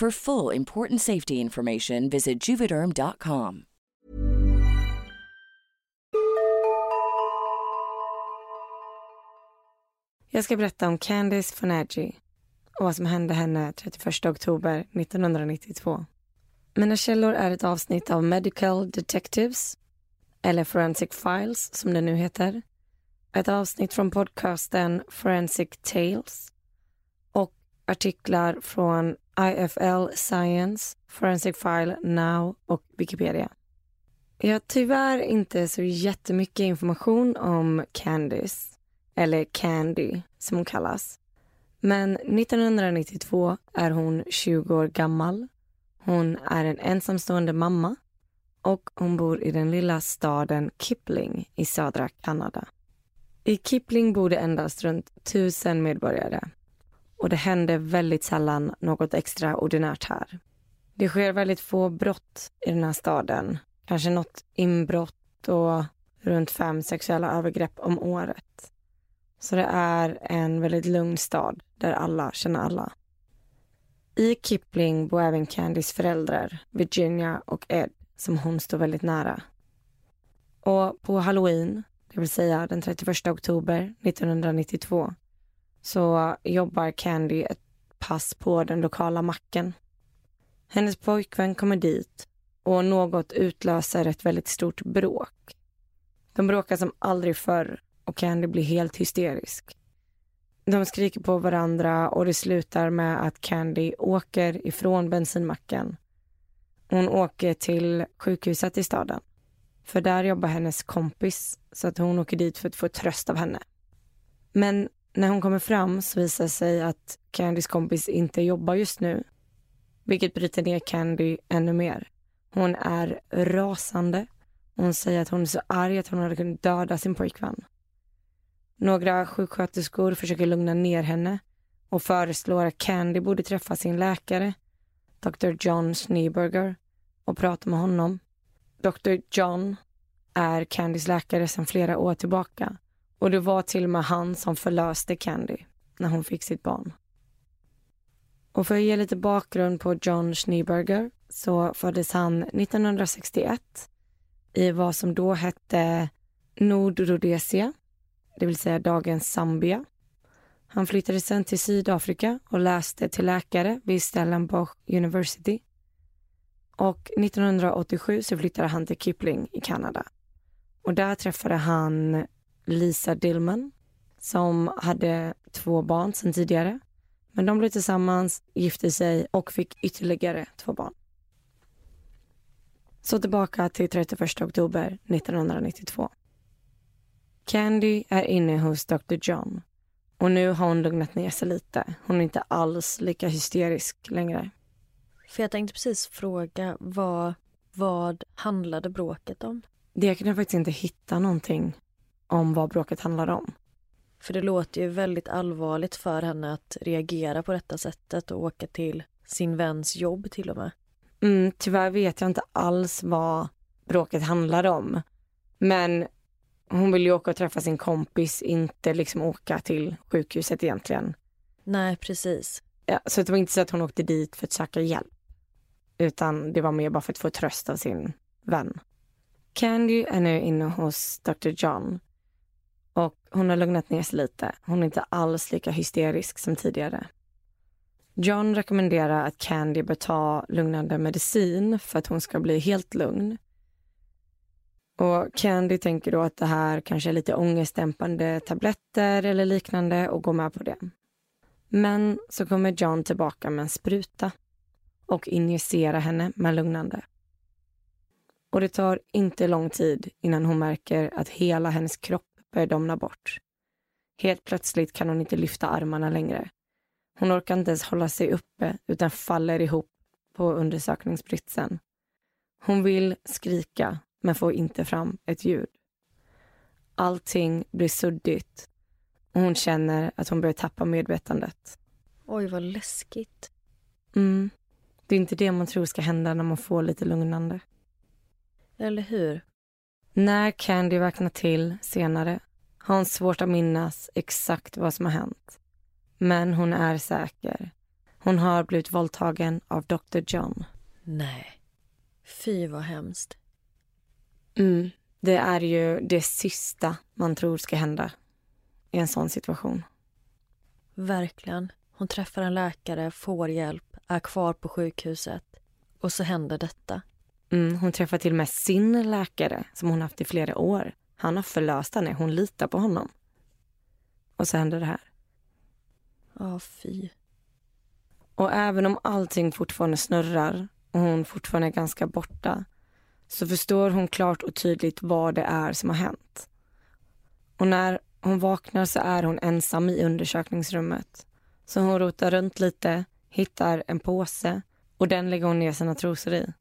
For full important safety information, visit juvederm.com.
Jag ska berätta om Candice Fonagy och vad som hände henne 31 oktober 1992. Mina källor är ett avsnitt av Medical Detectives, eller Forensic Files som det nu heter. Ett avsnitt från podcasten Forensic Tales och artiklar från IFL Science, Forensic File Now och Wikipedia. Jag har tyvärr inte så jättemycket information om Candice, eller Candy som hon kallas. Men 1992 är hon 20 år gammal. Hon är en ensamstående mamma och hon bor i den lilla staden Kipling i södra Kanada. I Kipling bor det endast runt tusen medborgare och det händer väldigt sällan något extraordinärt här. Det sker väldigt få brott i den här staden. Kanske något inbrott och runt fem sexuella övergrepp om året. Så det är en väldigt lugn stad där alla känner alla. I Kipling bor även Candys föräldrar, Virginia och Ed, som hon står väldigt nära. Och på halloween, det vill säga den 31 oktober 1992, så jobbar Candy ett pass på den lokala macken. Hennes pojkvän kommer dit och något utlöser ett väldigt stort bråk. De bråkar som aldrig förr och Candy blir helt hysterisk. De skriker på varandra och det slutar med att Candy åker ifrån bensinmacken. Hon åker till sjukhuset i staden. För där jobbar hennes kompis så att hon åker dit för att få tröst av henne. Men när hon kommer fram så visar det sig att Candys kompis inte jobbar just nu. Vilket bryter ner Candy ännu mer. Hon är rasande. Hon säger att hon är så arg att hon hade kunnat döda sin pojkvän. Några sjuksköterskor försöker lugna ner henne och föreslår att Candy borde träffa sin läkare Dr. John Schneeberger och prata med honom. Dr. John är Candys läkare sedan flera år tillbaka och det var till och med han som förlöste Candy när hon fick sitt barn. Och för att ge lite bakgrund på John Schneeberger så föddes han 1961 i vad som då hette Nordrhodesia, det vill säga dagens Zambia. Han flyttade sen till Sydafrika och läste till läkare vid Stellenbosch University. Och 1987 så flyttade han till Kipling i Kanada. Och där träffade han Lisa Dillman som hade två barn sedan tidigare. Men de blev tillsammans, gifte sig och fick ytterligare två barn. Så tillbaka till 31 oktober 1992. Candy är inne hos Dr John och nu har hon lugnat ner sig lite. Hon är inte alls lika hysterisk längre.
För jag tänkte precis fråga vad, vad handlade bråket om?
Det kunde jag faktiskt inte hitta någonting om vad bråket handlade om.
För det låter ju väldigt allvarligt för henne att reagera på detta sättet och åka till sin väns jobb till och med.
Mm, tyvärr vet jag inte alls vad bråket handlade om. Men hon ville ju åka och träffa sin kompis, inte liksom åka till sjukhuset egentligen.
Nej, precis.
Ja, så det var inte så att hon åkte dit för att söka hjälp. Utan det var mer bara för att få tröst av sin vän. Candy är nu inne hos Dr John. Och hon har lugnat ner sig lite. Hon är inte alls lika hysterisk som tidigare. John rekommenderar att Candy bör ta lugnande medicin för att hon ska bli helt lugn. Och Candy tänker då att det här kanske är lite ångestdämpande tabletter eller liknande och går med på det. Men så kommer John tillbaka med en spruta och injicerar henne med lugnande. Och det tar inte lång tid innan hon märker att hela hennes kropp börjar domna bort. Helt plötsligt kan hon inte lyfta armarna längre. Hon orkar inte ens hålla sig uppe utan faller ihop på undersökningsbritsen. Hon vill skrika men får inte fram ett ljud. Allting blir suddigt och hon känner att hon börjar tappa medvetandet.
Oj, vad läskigt.
Mm. Det är inte det man tror ska hända när man får lite lugnande.
Eller hur?
När Candy vaknar till senare har hon svårt att minnas exakt vad som har hänt. Men hon är säker. Hon har blivit våldtagen av Dr John.
Nej. Fy vad hemskt.
Mm. Det är ju det sista man tror ska hända i en sån situation.
Verkligen. Hon träffar en läkare, får hjälp, är kvar på sjukhuset och så händer detta.
Mm, hon träffar till och med sin läkare som hon haft i flera år. Han har förlöst henne, hon litar på honom. Och så händer det här.
Ja, oh, fy.
Och även om allting fortfarande snurrar och hon fortfarande är ganska borta så förstår hon klart och tydligt vad det är som har hänt. Och när hon vaknar så är hon ensam i undersökningsrummet. Så hon rotar runt lite, hittar en påse och den lägger hon ner sina trosor i.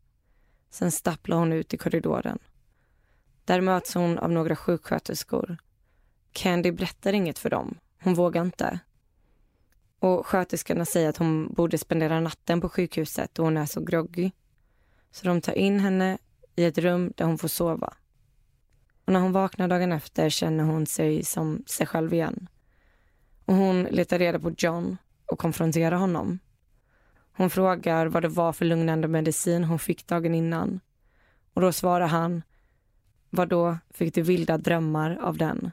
Sen stapplar hon ut i korridoren. Där möts hon av några sjuksköterskor. Candy berättar inget för dem. Hon vågar inte. Och sköterskorna säger att hon borde spendera natten på sjukhuset och hon är så groggy. Så de tar in henne i ett rum där hon får sova. Och när hon vaknar dagen efter känner hon sig som sig själv igen. Och hon letar reda på John och konfronterar honom. Hon frågar vad det var för lugnande medicin hon fick dagen innan. Och då svarar han, vad då fick du vilda drömmar av den?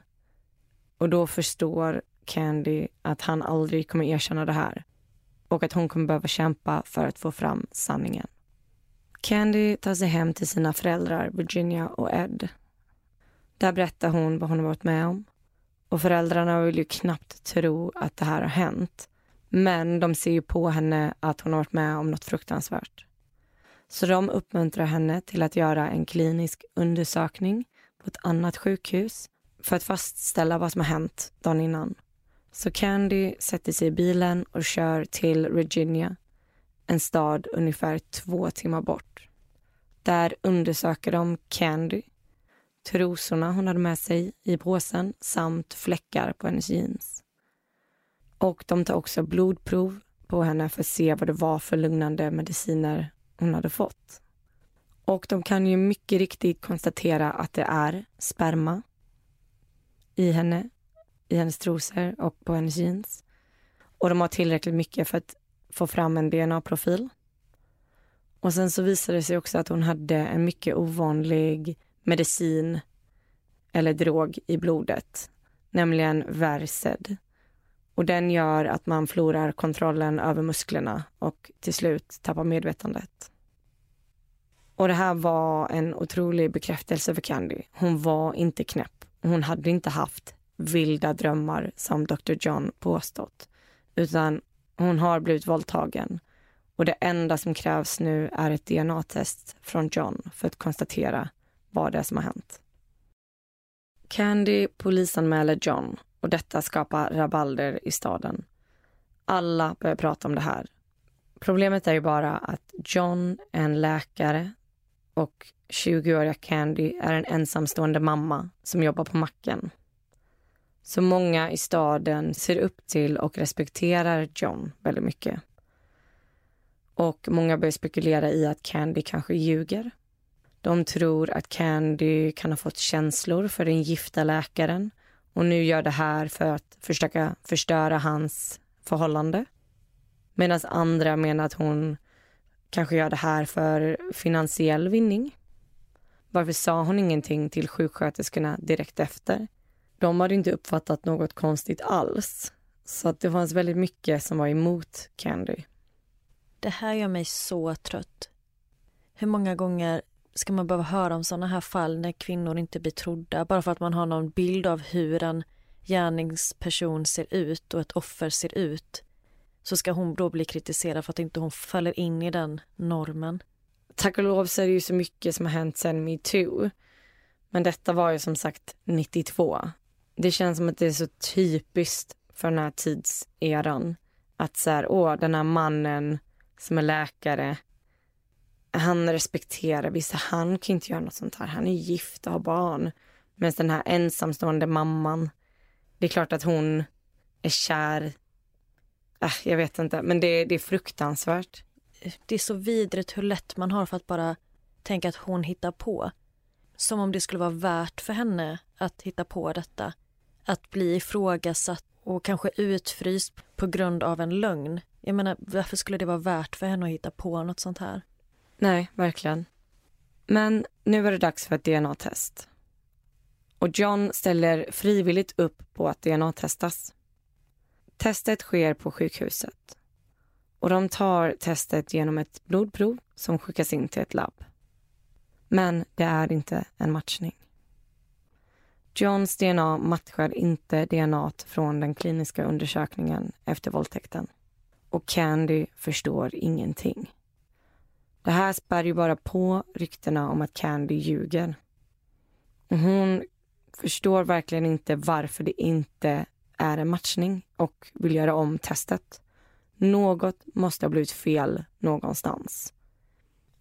Och då förstår Candy att han aldrig kommer erkänna det här och att hon kommer behöva kämpa för att få fram sanningen. Candy tar sig hem till sina föräldrar Virginia och Ed. Där berättar hon vad hon har varit med om. Och föräldrarna vill ju knappt tro att det här har hänt. Men de ser ju på henne att hon har varit med om något fruktansvärt. Så de uppmuntrar henne till att göra en klinisk undersökning på ett annat sjukhus för att fastställa vad som har hänt dagen innan. Så Candy sätter sig i bilen och kör till Virginia, en stad ungefär två timmar bort. Där undersöker de Candy, trosorna hon hade med sig i påsen samt fläckar på hennes jeans. Och de tar också blodprov på henne för att se vad det var för lugnande mediciner hon hade fått. Och de kan ju mycket riktigt konstatera att det är sperma i henne, i hennes trosor och på hennes jeans. Och de har tillräckligt mycket för att få fram en DNA-profil. Och sen så visade det sig också att hon hade en mycket ovanlig medicin eller drog i blodet, nämligen Versed. Och den gör att man förlorar kontrollen över musklerna och till slut tappar medvetandet. Och det här var en otrolig bekräftelse för Candy. Hon var inte knäpp. Hon hade inte haft vilda drömmar som Dr John påstått. Utan hon har blivit våldtagen. Och det enda som krävs nu är ett DNA-test från John för att konstatera vad det är som har hänt. Candy polisanmäler John och detta skapar rabalder i staden. Alla börjar prata om det här. Problemet är ju bara att John är en läkare och 20-åriga Candy är en ensamstående mamma som jobbar på macken. Så många i staden ser upp till och respekterar John väldigt mycket. Och många börjar spekulera i att Candy kanske ljuger. De tror att Candy kan ha fått känslor för den gifta läkaren och nu gör det här för att försöka förstöra hans förhållande. Medan andra menar att hon kanske gör det här för finansiell vinning. Varför sa hon ingenting till sjuksköterskorna direkt efter? De hade inte uppfattat något konstigt alls. Så att det fanns väldigt mycket som var emot Candy.
Det här gör mig så trött. Hur många gånger ska man behöva höra om såna här fall när kvinnor inte blir trodda bara för att man har någon bild av hur en gärningsperson ser ut och ett offer ser ut så ska hon då bli kritiserad för att inte hon faller in i den normen.
Tack och lov så är det ju så mycket som har hänt sen metoo. Men detta var ju som sagt 92. Det känns som att det är så typiskt för den här tidseran. Att så här, åh, den här mannen som är läkare, han respekterar vissa, han kan inte göra något sånt här. Han är gift och har barn. Medan den här ensamstående mamman, det är klart att hon är kär. Äh, jag vet inte, men det, det är fruktansvärt.
Det är så vidrigt hur lätt man har för att bara tänka att hon hittar på. Som om det skulle vara värt för henne att hitta på detta. Att bli ifrågasatt och kanske utfryst på grund av en lögn. Jag menar, varför skulle det vara värt för henne att hitta på något sånt här?
Nej, verkligen. Men nu är det dags för ett DNA-test. Och John ställer frivilligt upp på att DNA-testas. Testet sker på sjukhuset. Och de tar testet genom ett blodprov som skickas in till ett labb. Men det är inte en matchning. Johns DNA matchar inte DNA från den kliniska undersökningen efter våldtäkten. Och Candy förstår ingenting. Det här spär ju bara på ryktena om att Candy ljuger. Hon förstår verkligen inte varför det inte är en matchning och vill göra om testet. Något måste ha blivit fel någonstans.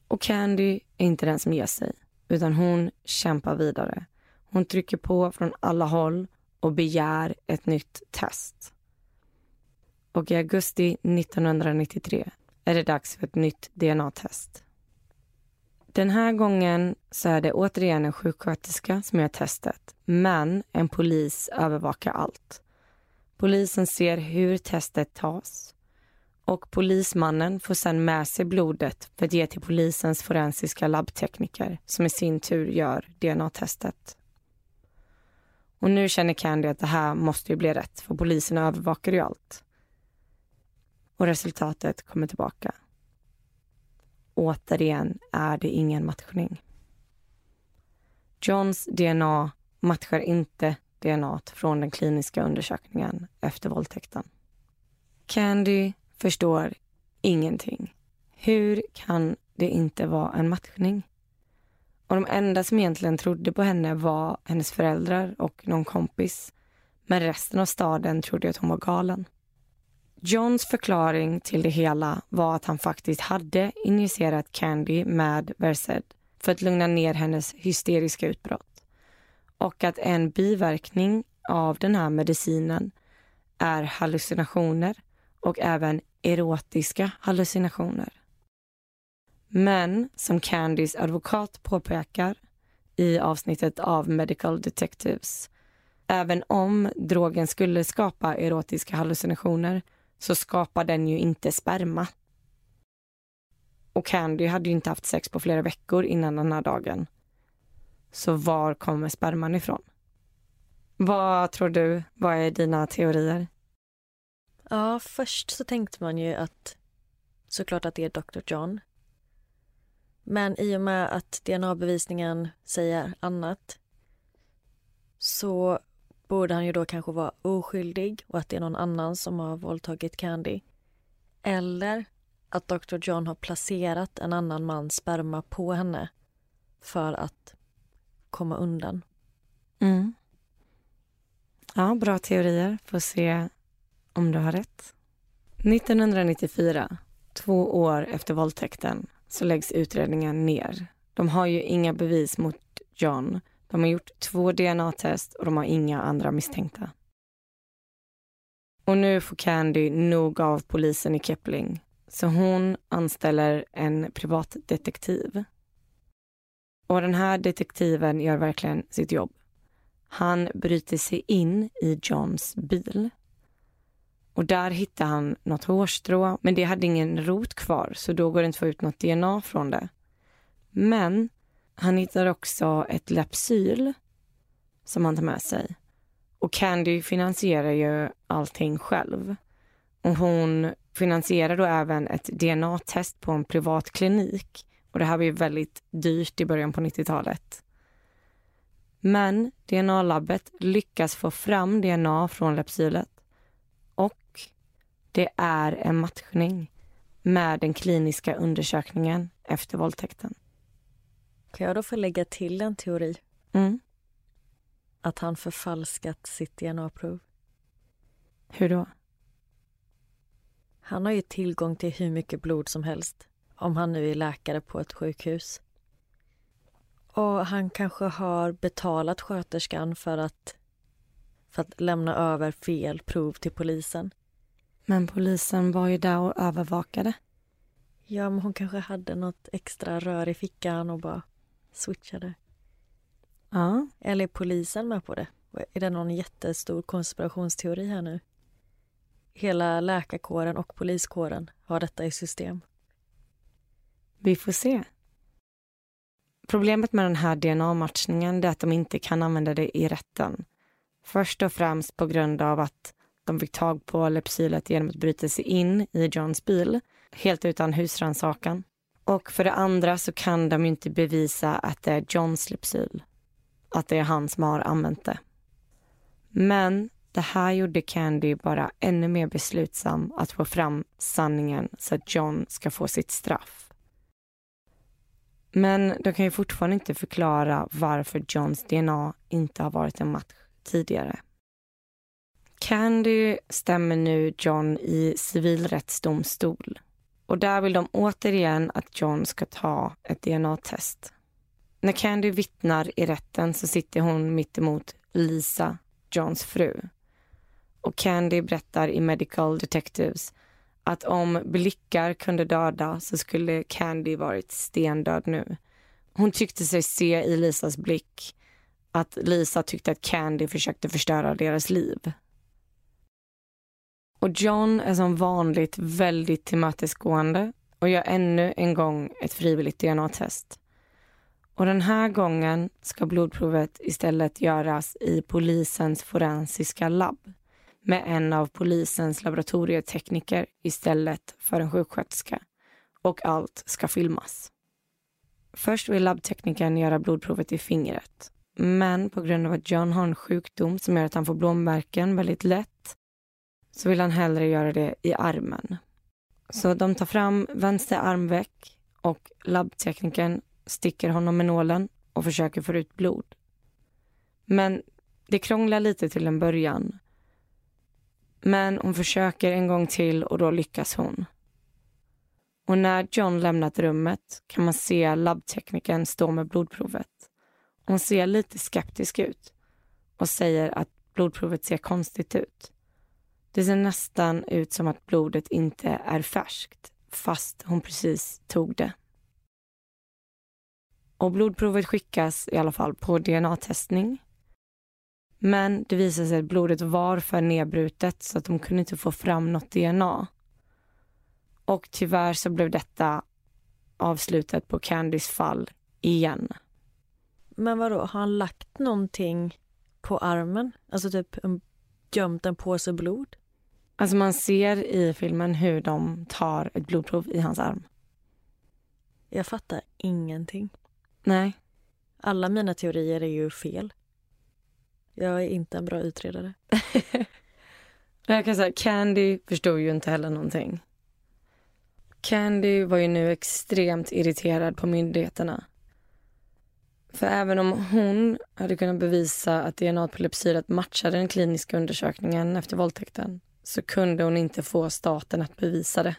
Och Candy är inte den som ger sig, utan hon kämpar vidare. Hon trycker på från alla håll och begär ett nytt test. Och i augusti 1993 är det dags för ett nytt DNA-test. Den här gången så är det återigen en sjuksköterska som gör testet, men en polis övervakar allt. Polisen ser hur testet tas och polismannen får sedan med sig blodet för att ge till polisens forensiska labbtekniker som i sin tur gör DNA-testet. Och nu känner Candy att det här måste ju bli rätt för polisen övervakar ju allt. Och resultatet kommer tillbaka. Återigen är det ingen matchning. Johns DNA matchar inte DNA från den kliniska undersökningen efter våldtäkten. Candy förstår ingenting. Hur kan det inte vara en matchning? Och de enda som egentligen trodde på henne var hennes föräldrar och någon kompis. Men resten av staden trodde att hon var galen. Johns förklaring till det hela var att han faktiskt hade injicerat Candy med Versed för att lugna ner hennes hysteriska utbrott. Och att en biverkning av den här medicinen är hallucinationer och även erotiska hallucinationer. Men som Candys advokat påpekar i avsnittet av Medical Detectives, även om drogen skulle skapa erotiska hallucinationer så skapar den ju inte sperma. Och Candy hade ju inte haft sex på flera veckor innan den här dagen. Så var kommer sperman ifrån? Vad tror du? Vad är dina teorier?
Ja, först så tänkte man ju att såklart att det är Dr. John. Men i och med att DNA-bevisningen säger annat så borde han ju då kanske vara oskyldig och att det är någon annan som har våldtagit Candy. Eller att Dr. John har placerat en annan mans sperma på henne för att komma undan.
Mm. Ja, bra teorier. Får se om du har rätt. 1994, två år efter våldtäkten, så läggs utredningen ner. De har ju inga bevis mot John. De har gjort två DNA-test och de har inga andra misstänkta. Och nu får Candy nog av polisen i Kepling så hon anställer en privatdetektiv. Och den här detektiven gör verkligen sitt jobb. Han bryter sig in i Johns bil. Och där hittar han något hårstrå, men det hade ingen rot kvar så då går det inte att få ut något DNA från det. Men han hittar också ett lypsyl som han tar med sig. Och Candy finansierar ju allting själv. Och hon finansierar då även ett DNA-test på en privat klinik. Och det här var ju väldigt dyrt i början på 90-talet. Men DNA-labbet lyckas få fram DNA från lepsylet och det är en matchning med den kliniska undersökningen efter våldtäkten.
Kan jag då få lägga till en teori?
Mm.
Att han förfalskat sitt DNA-prov.
Hur då?
Han har ju tillgång till hur mycket blod som helst om han nu är läkare på ett sjukhus. Och han kanske har betalat sköterskan för att, för att lämna över fel prov till polisen.
Men polisen var ju där och övervakade.
Ja, men hon kanske hade något extra rör i fickan och bara switchade.
Ja.
Eller är polisen med på det? Är det någon jättestor konspirationsteori här nu? Hela läkarkåren och poliskåren har detta i system.
Vi får se. Problemet med den här DNA-matchningen är att de inte kan använda det i rätten. Först och främst på grund av att de fick tag på lepsylet genom att bryta sig in i Johns bil, helt utan husrannsakan. Och för det andra så kan de inte bevisa att det är Johns lypsyl. att det är han som har använt det. Men det här gjorde Candy bara ännu mer beslutsam att få fram sanningen så att John ska få sitt straff. Men de kan ju fortfarande inte förklara varför Johns DNA inte har varit en match tidigare. Candy stämmer nu John i civilrättsdomstol och där vill de återigen att John ska ta ett DNA-test. När Candy vittnar i rätten så sitter hon mittemot Lisa, Johns fru. Och Candy berättar i Medical Detectives att om blickar kunde döda så skulle Candy varit stendöd nu. Hon tyckte sig se i Lisas blick att Lisa tyckte att Candy försökte förstöra deras liv. Och John är som vanligt väldigt tillmötesgående och gör ännu en gång ett frivilligt DNA-test. Och den här gången ska blodprovet istället göras i polisens forensiska labb med en av polisens laboratorietekniker istället för en sjuksköterska. Och allt ska filmas. Först vill labbteknikern göra blodprovet i fingret. Men på grund av att John har en sjukdom som gör att han får blåmärken väldigt lätt så vill han hellre göra det i armen. Så de tar fram vänster armveck och labbteknikern sticker honom med nålen och försöker få ut blod. Men det krånglar lite till en början men hon försöker en gång till och då lyckas hon. Och när John lämnat rummet kan man se labbteknikern stå med blodprovet. Hon ser lite skeptisk ut och säger att blodprovet ser konstigt ut. Det ser nästan ut som att blodet inte är färskt fast hon precis tog det. Och blodprovet skickas i alla fall på DNA-testning. Men det visade sig att blodet var för nedbrutet så att de kunde inte få fram något DNA. Och tyvärr så blev detta avslutet på Candys fall igen.
Men vadå, har han lagt någonting på armen? Alltså typ gömt en påse blod?
Alltså man ser i filmen hur de tar ett blodprov i hans arm.
Jag fattar ingenting.
Nej.
Alla mina teorier är ju fel. Jag är inte en bra utredare.
jag kan säga, Candy förstod ju inte heller någonting. Candy var ju nu extremt irriterad på myndigheterna. För även om hon hade kunnat bevisa att DNA på Lepsyret matchade den kliniska undersökningen efter våldtäkten så kunde hon inte få staten att bevisa det.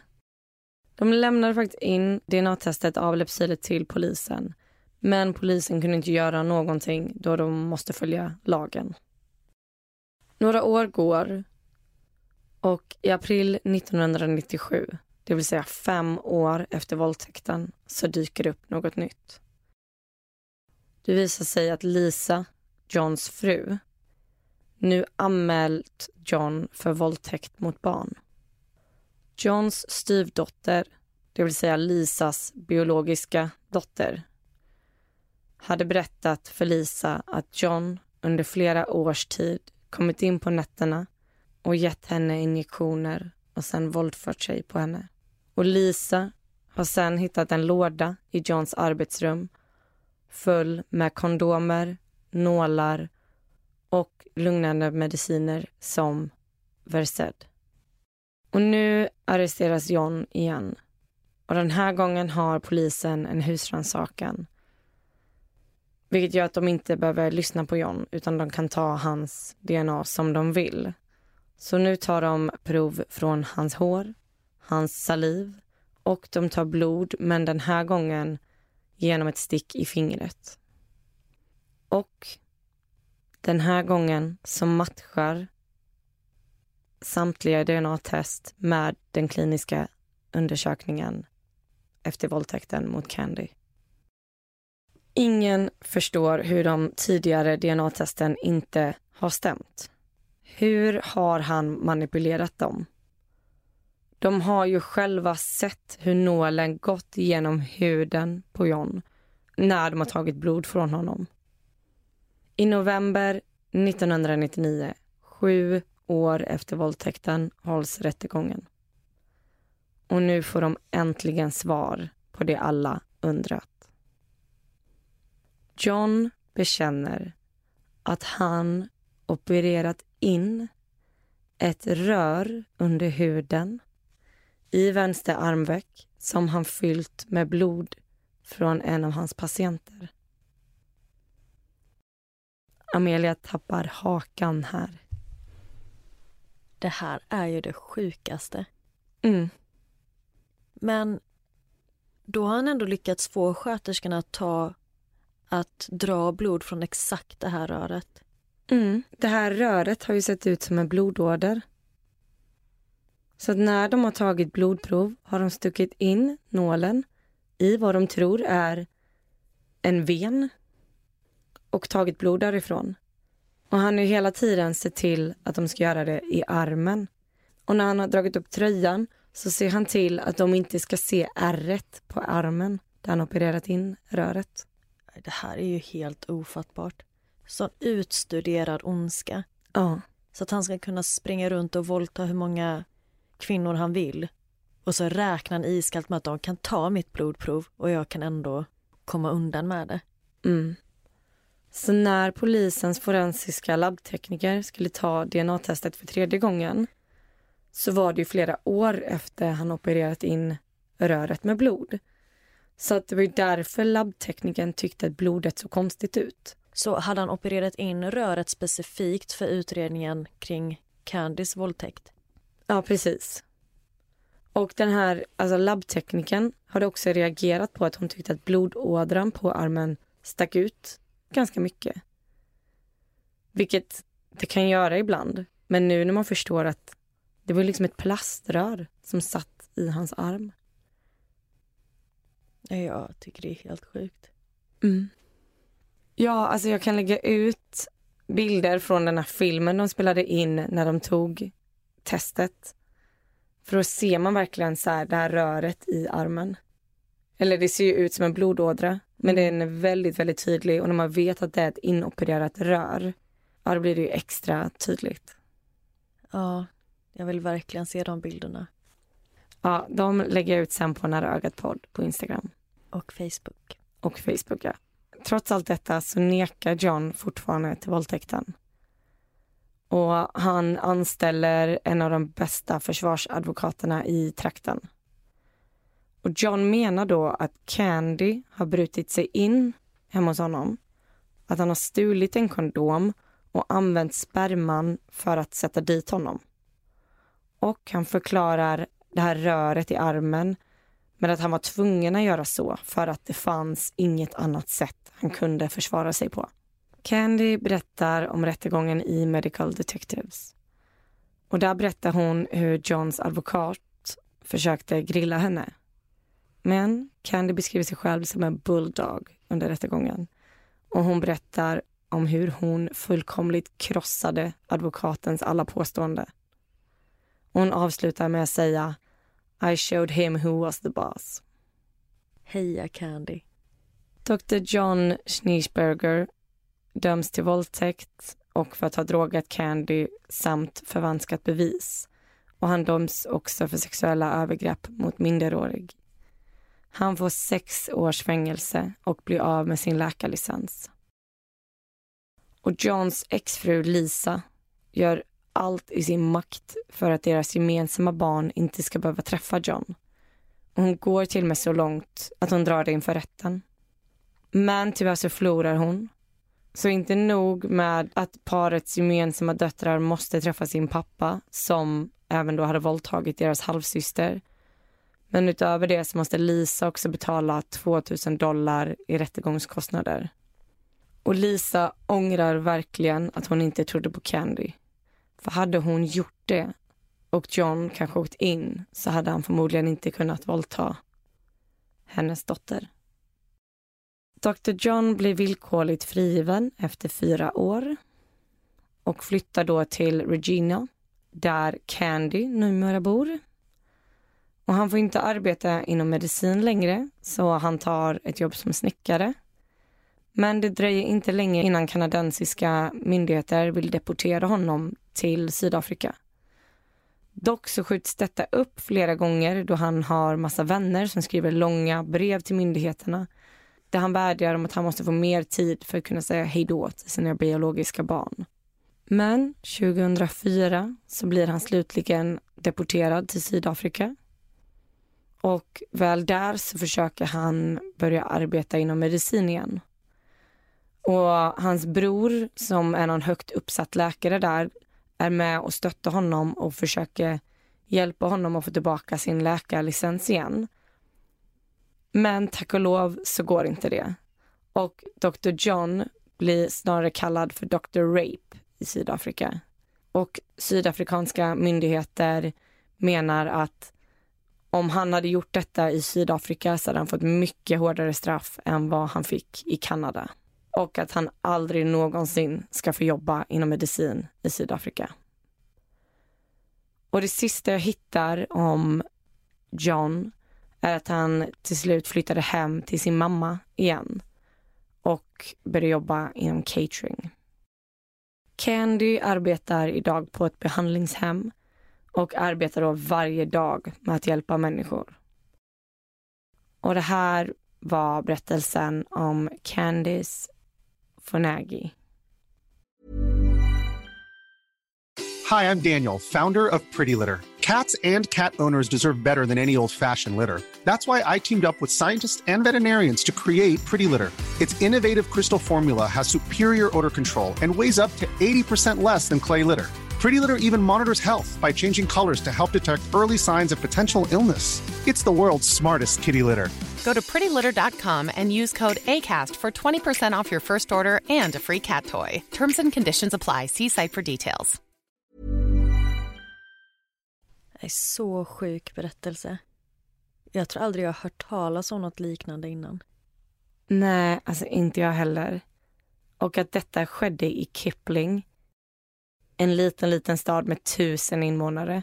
De lämnade faktiskt in DNA-testet av Lepsyret till polisen men polisen kunde inte göra någonting då de måste följa lagen. Några år går och i april 1997, det vill säga fem år efter våldtäkten, så dyker det upp något nytt. Det visar sig att Lisa, Johns fru, nu anmält John för våldtäkt mot barn. Johns styvdotter, det vill säga Lisas biologiska dotter, hade berättat för Lisa att John under flera års tid kommit in på nätterna och gett henne injektioner och sen våldfört sig på henne. Och Lisa har sen hittat en låda i Johns arbetsrum full med kondomer, nålar och lugnande mediciner som Versed. Och nu arresteras John igen. Och den här gången har polisen en husrannsakan vilket gör att de inte behöver lyssna på John utan de kan ta hans DNA som de vill. Så nu tar de prov från hans hår, hans saliv och de tar blod men den här gången genom ett stick i fingret. Och den här gången så matchar samtliga DNA-test med den kliniska undersökningen efter våldtäkten mot Candy. Ingen förstår hur de tidigare DNA-testen inte har stämt. Hur har han manipulerat dem? De har ju själva sett hur nålen gått genom huden på John när de har tagit blod från honom. I november 1999, sju år efter våldtäkten, hålls rättegången. Och nu får de äntligen svar på det alla undrat. John bekänner att han opererat in ett rör under huden i vänster armveck som han fyllt med blod från en av hans patienter. Amelia tappar hakan här.
Det här är ju det sjukaste.
Mm.
Men då har han ändå lyckats få sköterskorna att ta att dra blod från exakt det här röret.
Mm. Det här röret har ju sett ut som en blodåder. Så när de har tagit blodprov har de stuckit in nålen i vad de tror är en ven och tagit blod därifrån. Och han har ju hela tiden sett till att de ska göra det i armen. Och när han har dragit upp tröjan så ser han till att de inte ska se ärret på armen där han opererat in röret
det här är ju helt ofattbart. Sån utstuderad ondska.
Ja.
Så att han ska kunna springa runt och våldta hur många kvinnor han vill. Och så räknar han iskallt med att de kan ta mitt blodprov och jag kan ändå komma undan med det.
Mm. Så när polisens forensiska labbtekniker skulle ta DNA-testet för tredje gången så var det ju flera år efter han opererat in röret med blod. Så att det var därför labbteknikern tyckte att blodet såg konstigt ut.
Så hade han opererat in röret specifikt för utredningen kring Candys våldtäkt?
Ja, precis. Och den här alltså labbteknikern hade också reagerat på att hon tyckte att blodådran på armen stack ut ganska mycket. Vilket det kan göra ibland. Men nu när man förstår att Det var liksom ett plaströr som satt i hans arm.
Jag tycker det är helt sjukt.
Mm. Ja, alltså jag kan lägga ut bilder från den här filmen de spelade in när de tog testet. För då ser man verkligen så här, det här röret i armen. Eller det ser ju ut som en blodådra, men den är väldigt, väldigt tydlig och när man vet att det är ett inopererat rör, ja då blir det ju extra tydligt.
Ja, jag vill verkligen se de bilderna.
Ja, de lägger jag ut sen på Nära ögat podd på Instagram.
Och Facebook.
Och Facebook, ja. Trots allt detta så nekar John fortfarande till våldtäkten. Och han anställer en av de bästa försvarsadvokaterna i trakten. Och John menar då att Candy har brutit sig in hemma hos honom. Att han har stulit en kondom och använt sperman för att sätta dit honom. Och han förklarar det här röret i armen med att han var tvungen att göra så för att det fanns inget annat sätt han kunde försvara sig på. Candy berättar om rättegången i Medical Detectives. Och där berättar hon hur Johns advokat försökte grilla henne. Men Candy beskriver sig själv som en bulldog under rättegången. Och hon berättar om hur hon fullkomligt krossade advokatens alla påståenden. Hon avslutar med att säga I showed him who was the boss.
Heja Candy.
Dr John Schneesberger döms till våldtäkt och för att ha drogat Candy samt förvanskat bevis. Och han döms också för sexuella övergrepp mot minderårig. Han får sex års fängelse och blir av med sin läkarlicens. Och Johns exfru Lisa gör allt i sin makt för att deras gemensamma barn inte ska behöva träffa John. Och hon går till och med så långt att hon drar det inför rätten. Men tyvärr så förlorar hon. Så inte nog med att parets gemensamma döttrar måste träffa sin pappa som även då hade våldtagit deras halvsyster. Men utöver det så måste Lisa också betala 2000 dollar i rättegångskostnader. Och Lisa ångrar verkligen att hon inte trodde på Candy. För hade hon gjort det och John kanske åkt in så hade han förmodligen inte kunnat våldta hennes dotter. Dr John blir villkorligt frigiven efter fyra år och flyttar då till Regina där Candy numera bor. Och han får inte arbeta inom medicin längre så han tar ett jobb som snickare. Men det dröjer inte länge innan kanadensiska myndigheter vill deportera honom till Sydafrika. Dock så skjuts detta upp flera gånger då han har massa vänner som skriver långa brev till myndigheterna där han vädjar om att han måste få mer tid för att kunna säga hej då till sina biologiska barn. Men 2004 så blir han slutligen deporterad till Sydafrika. Och väl där så försöker han börja arbeta inom medicin igen. Och hans bror, som är någon högt uppsatt läkare där, är med och stöttar honom och försöker hjälpa honom att få tillbaka sin läkarlicens igen. Men tack och lov så går inte det. Och Dr John blir snarare kallad för Dr Rape i Sydafrika. Och sydafrikanska myndigheter menar att om han hade gjort detta i Sydafrika så hade han fått mycket hårdare straff än vad han fick i Kanada. Och att han aldrig någonsin ska få jobba inom medicin i Sydafrika. Och det sista jag hittar om John är att han till slut flyttade hem till sin mamma igen och började jobba inom catering. Candy arbetar idag på ett behandlingshem och arbetar då varje dag med att hjälpa människor. Och det här var berättelsen om Candice Funagi.
Hi, I'm Daniel, founder of Pretty Litter. Cats and cat owners deserve better than any old-fashioned litter. That's why I teamed up with scientists and veterinarians to create Pretty Litter. Its innovative crystal formula has superior odor control and weighs up to 80% less than clay litter. Pretty Litter even monitors health by changing colors to help detect early signs of potential illness. It's the world's smartest kitty litter.
Go to prettylitter.com and use code ACAST for 20% off your first order and a free cat toy. Terms and conditions apply. See site for details.
Det är så sjuk berättelse. Jag tror aldrig jag har hört talas om något liknande innan.
Nej, alltså inte jag heller. Och att detta skedde i Kipling. En liten, liten stad med tusen invånare.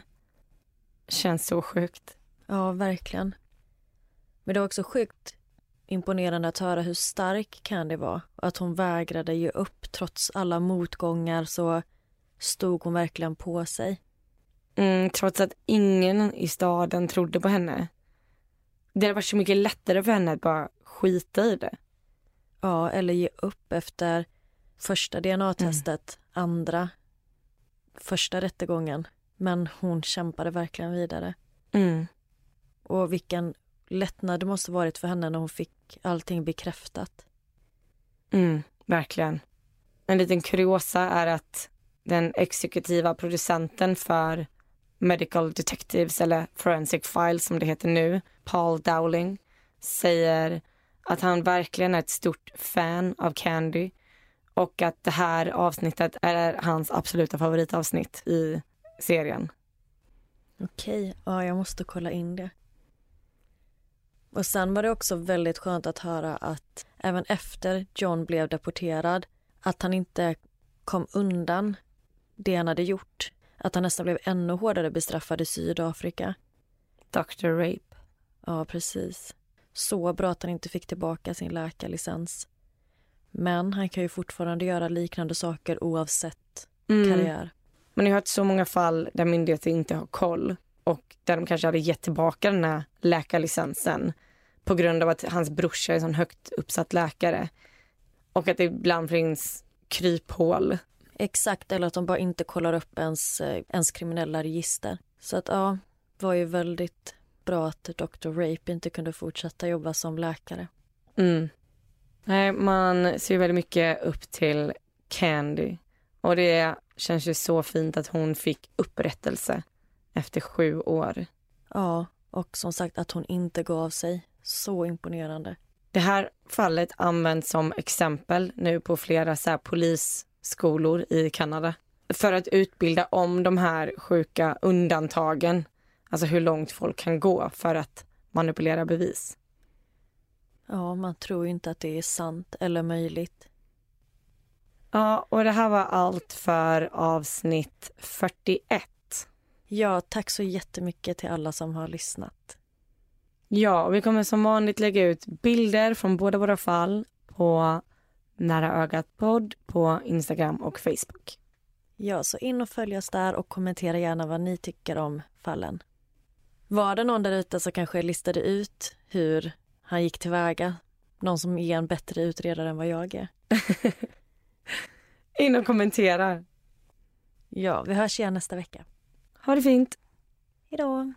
Känns så sjukt.
Ja, verkligen. Men det var också sjukt imponerande att höra hur stark Candy var och att hon vägrade ge upp. Trots alla motgångar så stod hon verkligen på sig.
Mm, trots att ingen i staden trodde på henne. Det hade varit så mycket lättare för henne att bara skita i det.
Ja, eller ge upp efter första DNA-testet, mm. andra, första rättegången. Men hon kämpade verkligen vidare.
Mm.
Och vilken lättnad det måste varit för henne när hon fick allting bekräftat.
Mm, verkligen. En liten kuriosa är att den exekutiva producenten för Medical Detectives eller Forensic Files som det heter nu, Paul Dowling, säger att han verkligen är ett stort fan av Candy och att det här avsnittet är hans absoluta favoritavsnitt i serien.
Okej, ja jag måste kolla in det. Och sen var det också väldigt skönt att höra att även efter John blev deporterad att han inte kom undan det han hade gjort. Att han nästan blev ännu hårdare bestraffad i Sydafrika.
Dr. Rape.
Ja, precis. Så bra att han inte fick tillbaka sin läkarlicens. Men han kan ju fortfarande göra liknande saker oavsett mm. karriär.
Man har hört så många fall där myndigheter inte har koll och där de kanske hade gett tillbaka den här läkarlicensen på grund av att hans brorsa är en sån högt uppsatt läkare. Och att det ibland finns kryphål.
Exakt, eller att de bara inte kollar upp ens, eh, ens kriminella register. Så att ja, det var ju väldigt bra att Dr. Rape inte kunde fortsätta jobba som läkare.
Mm. Nej, man ser väldigt mycket upp till Candy. Och det känns ju så fint att hon fick upprättelse efter sju år.
Ja, och som sagt att hon inte gav sig. Så imponerande.
Det här fallet används som exempel nu på flera så polisskolor i Kanada för att utbilda om de här sjuka undantagen. Alltså hur långt folk kan gå för att manipulera bevis.
Ja, man tror inte att det är sant eller möjligt.
Ja, och det här var allt för avsnitt 41.
Ja, tack så jättemycket till alla som har lyssnat.
Ja, vi kommer som vanligt lägga ut bilder från båda våra fall på Nära ögat podd på Instagram och Facebook.
Ja, så in och följ oss där och kommentera gärna vad ni tycker om fallen. Var det någon där ute som kanske listade ut hur han gick tillväga? Någon som är en bättre utredare än vad jag är?
in och kommentera.
Ja, vi hörs igen nästa vecka.
Ha det fint.
Hej då.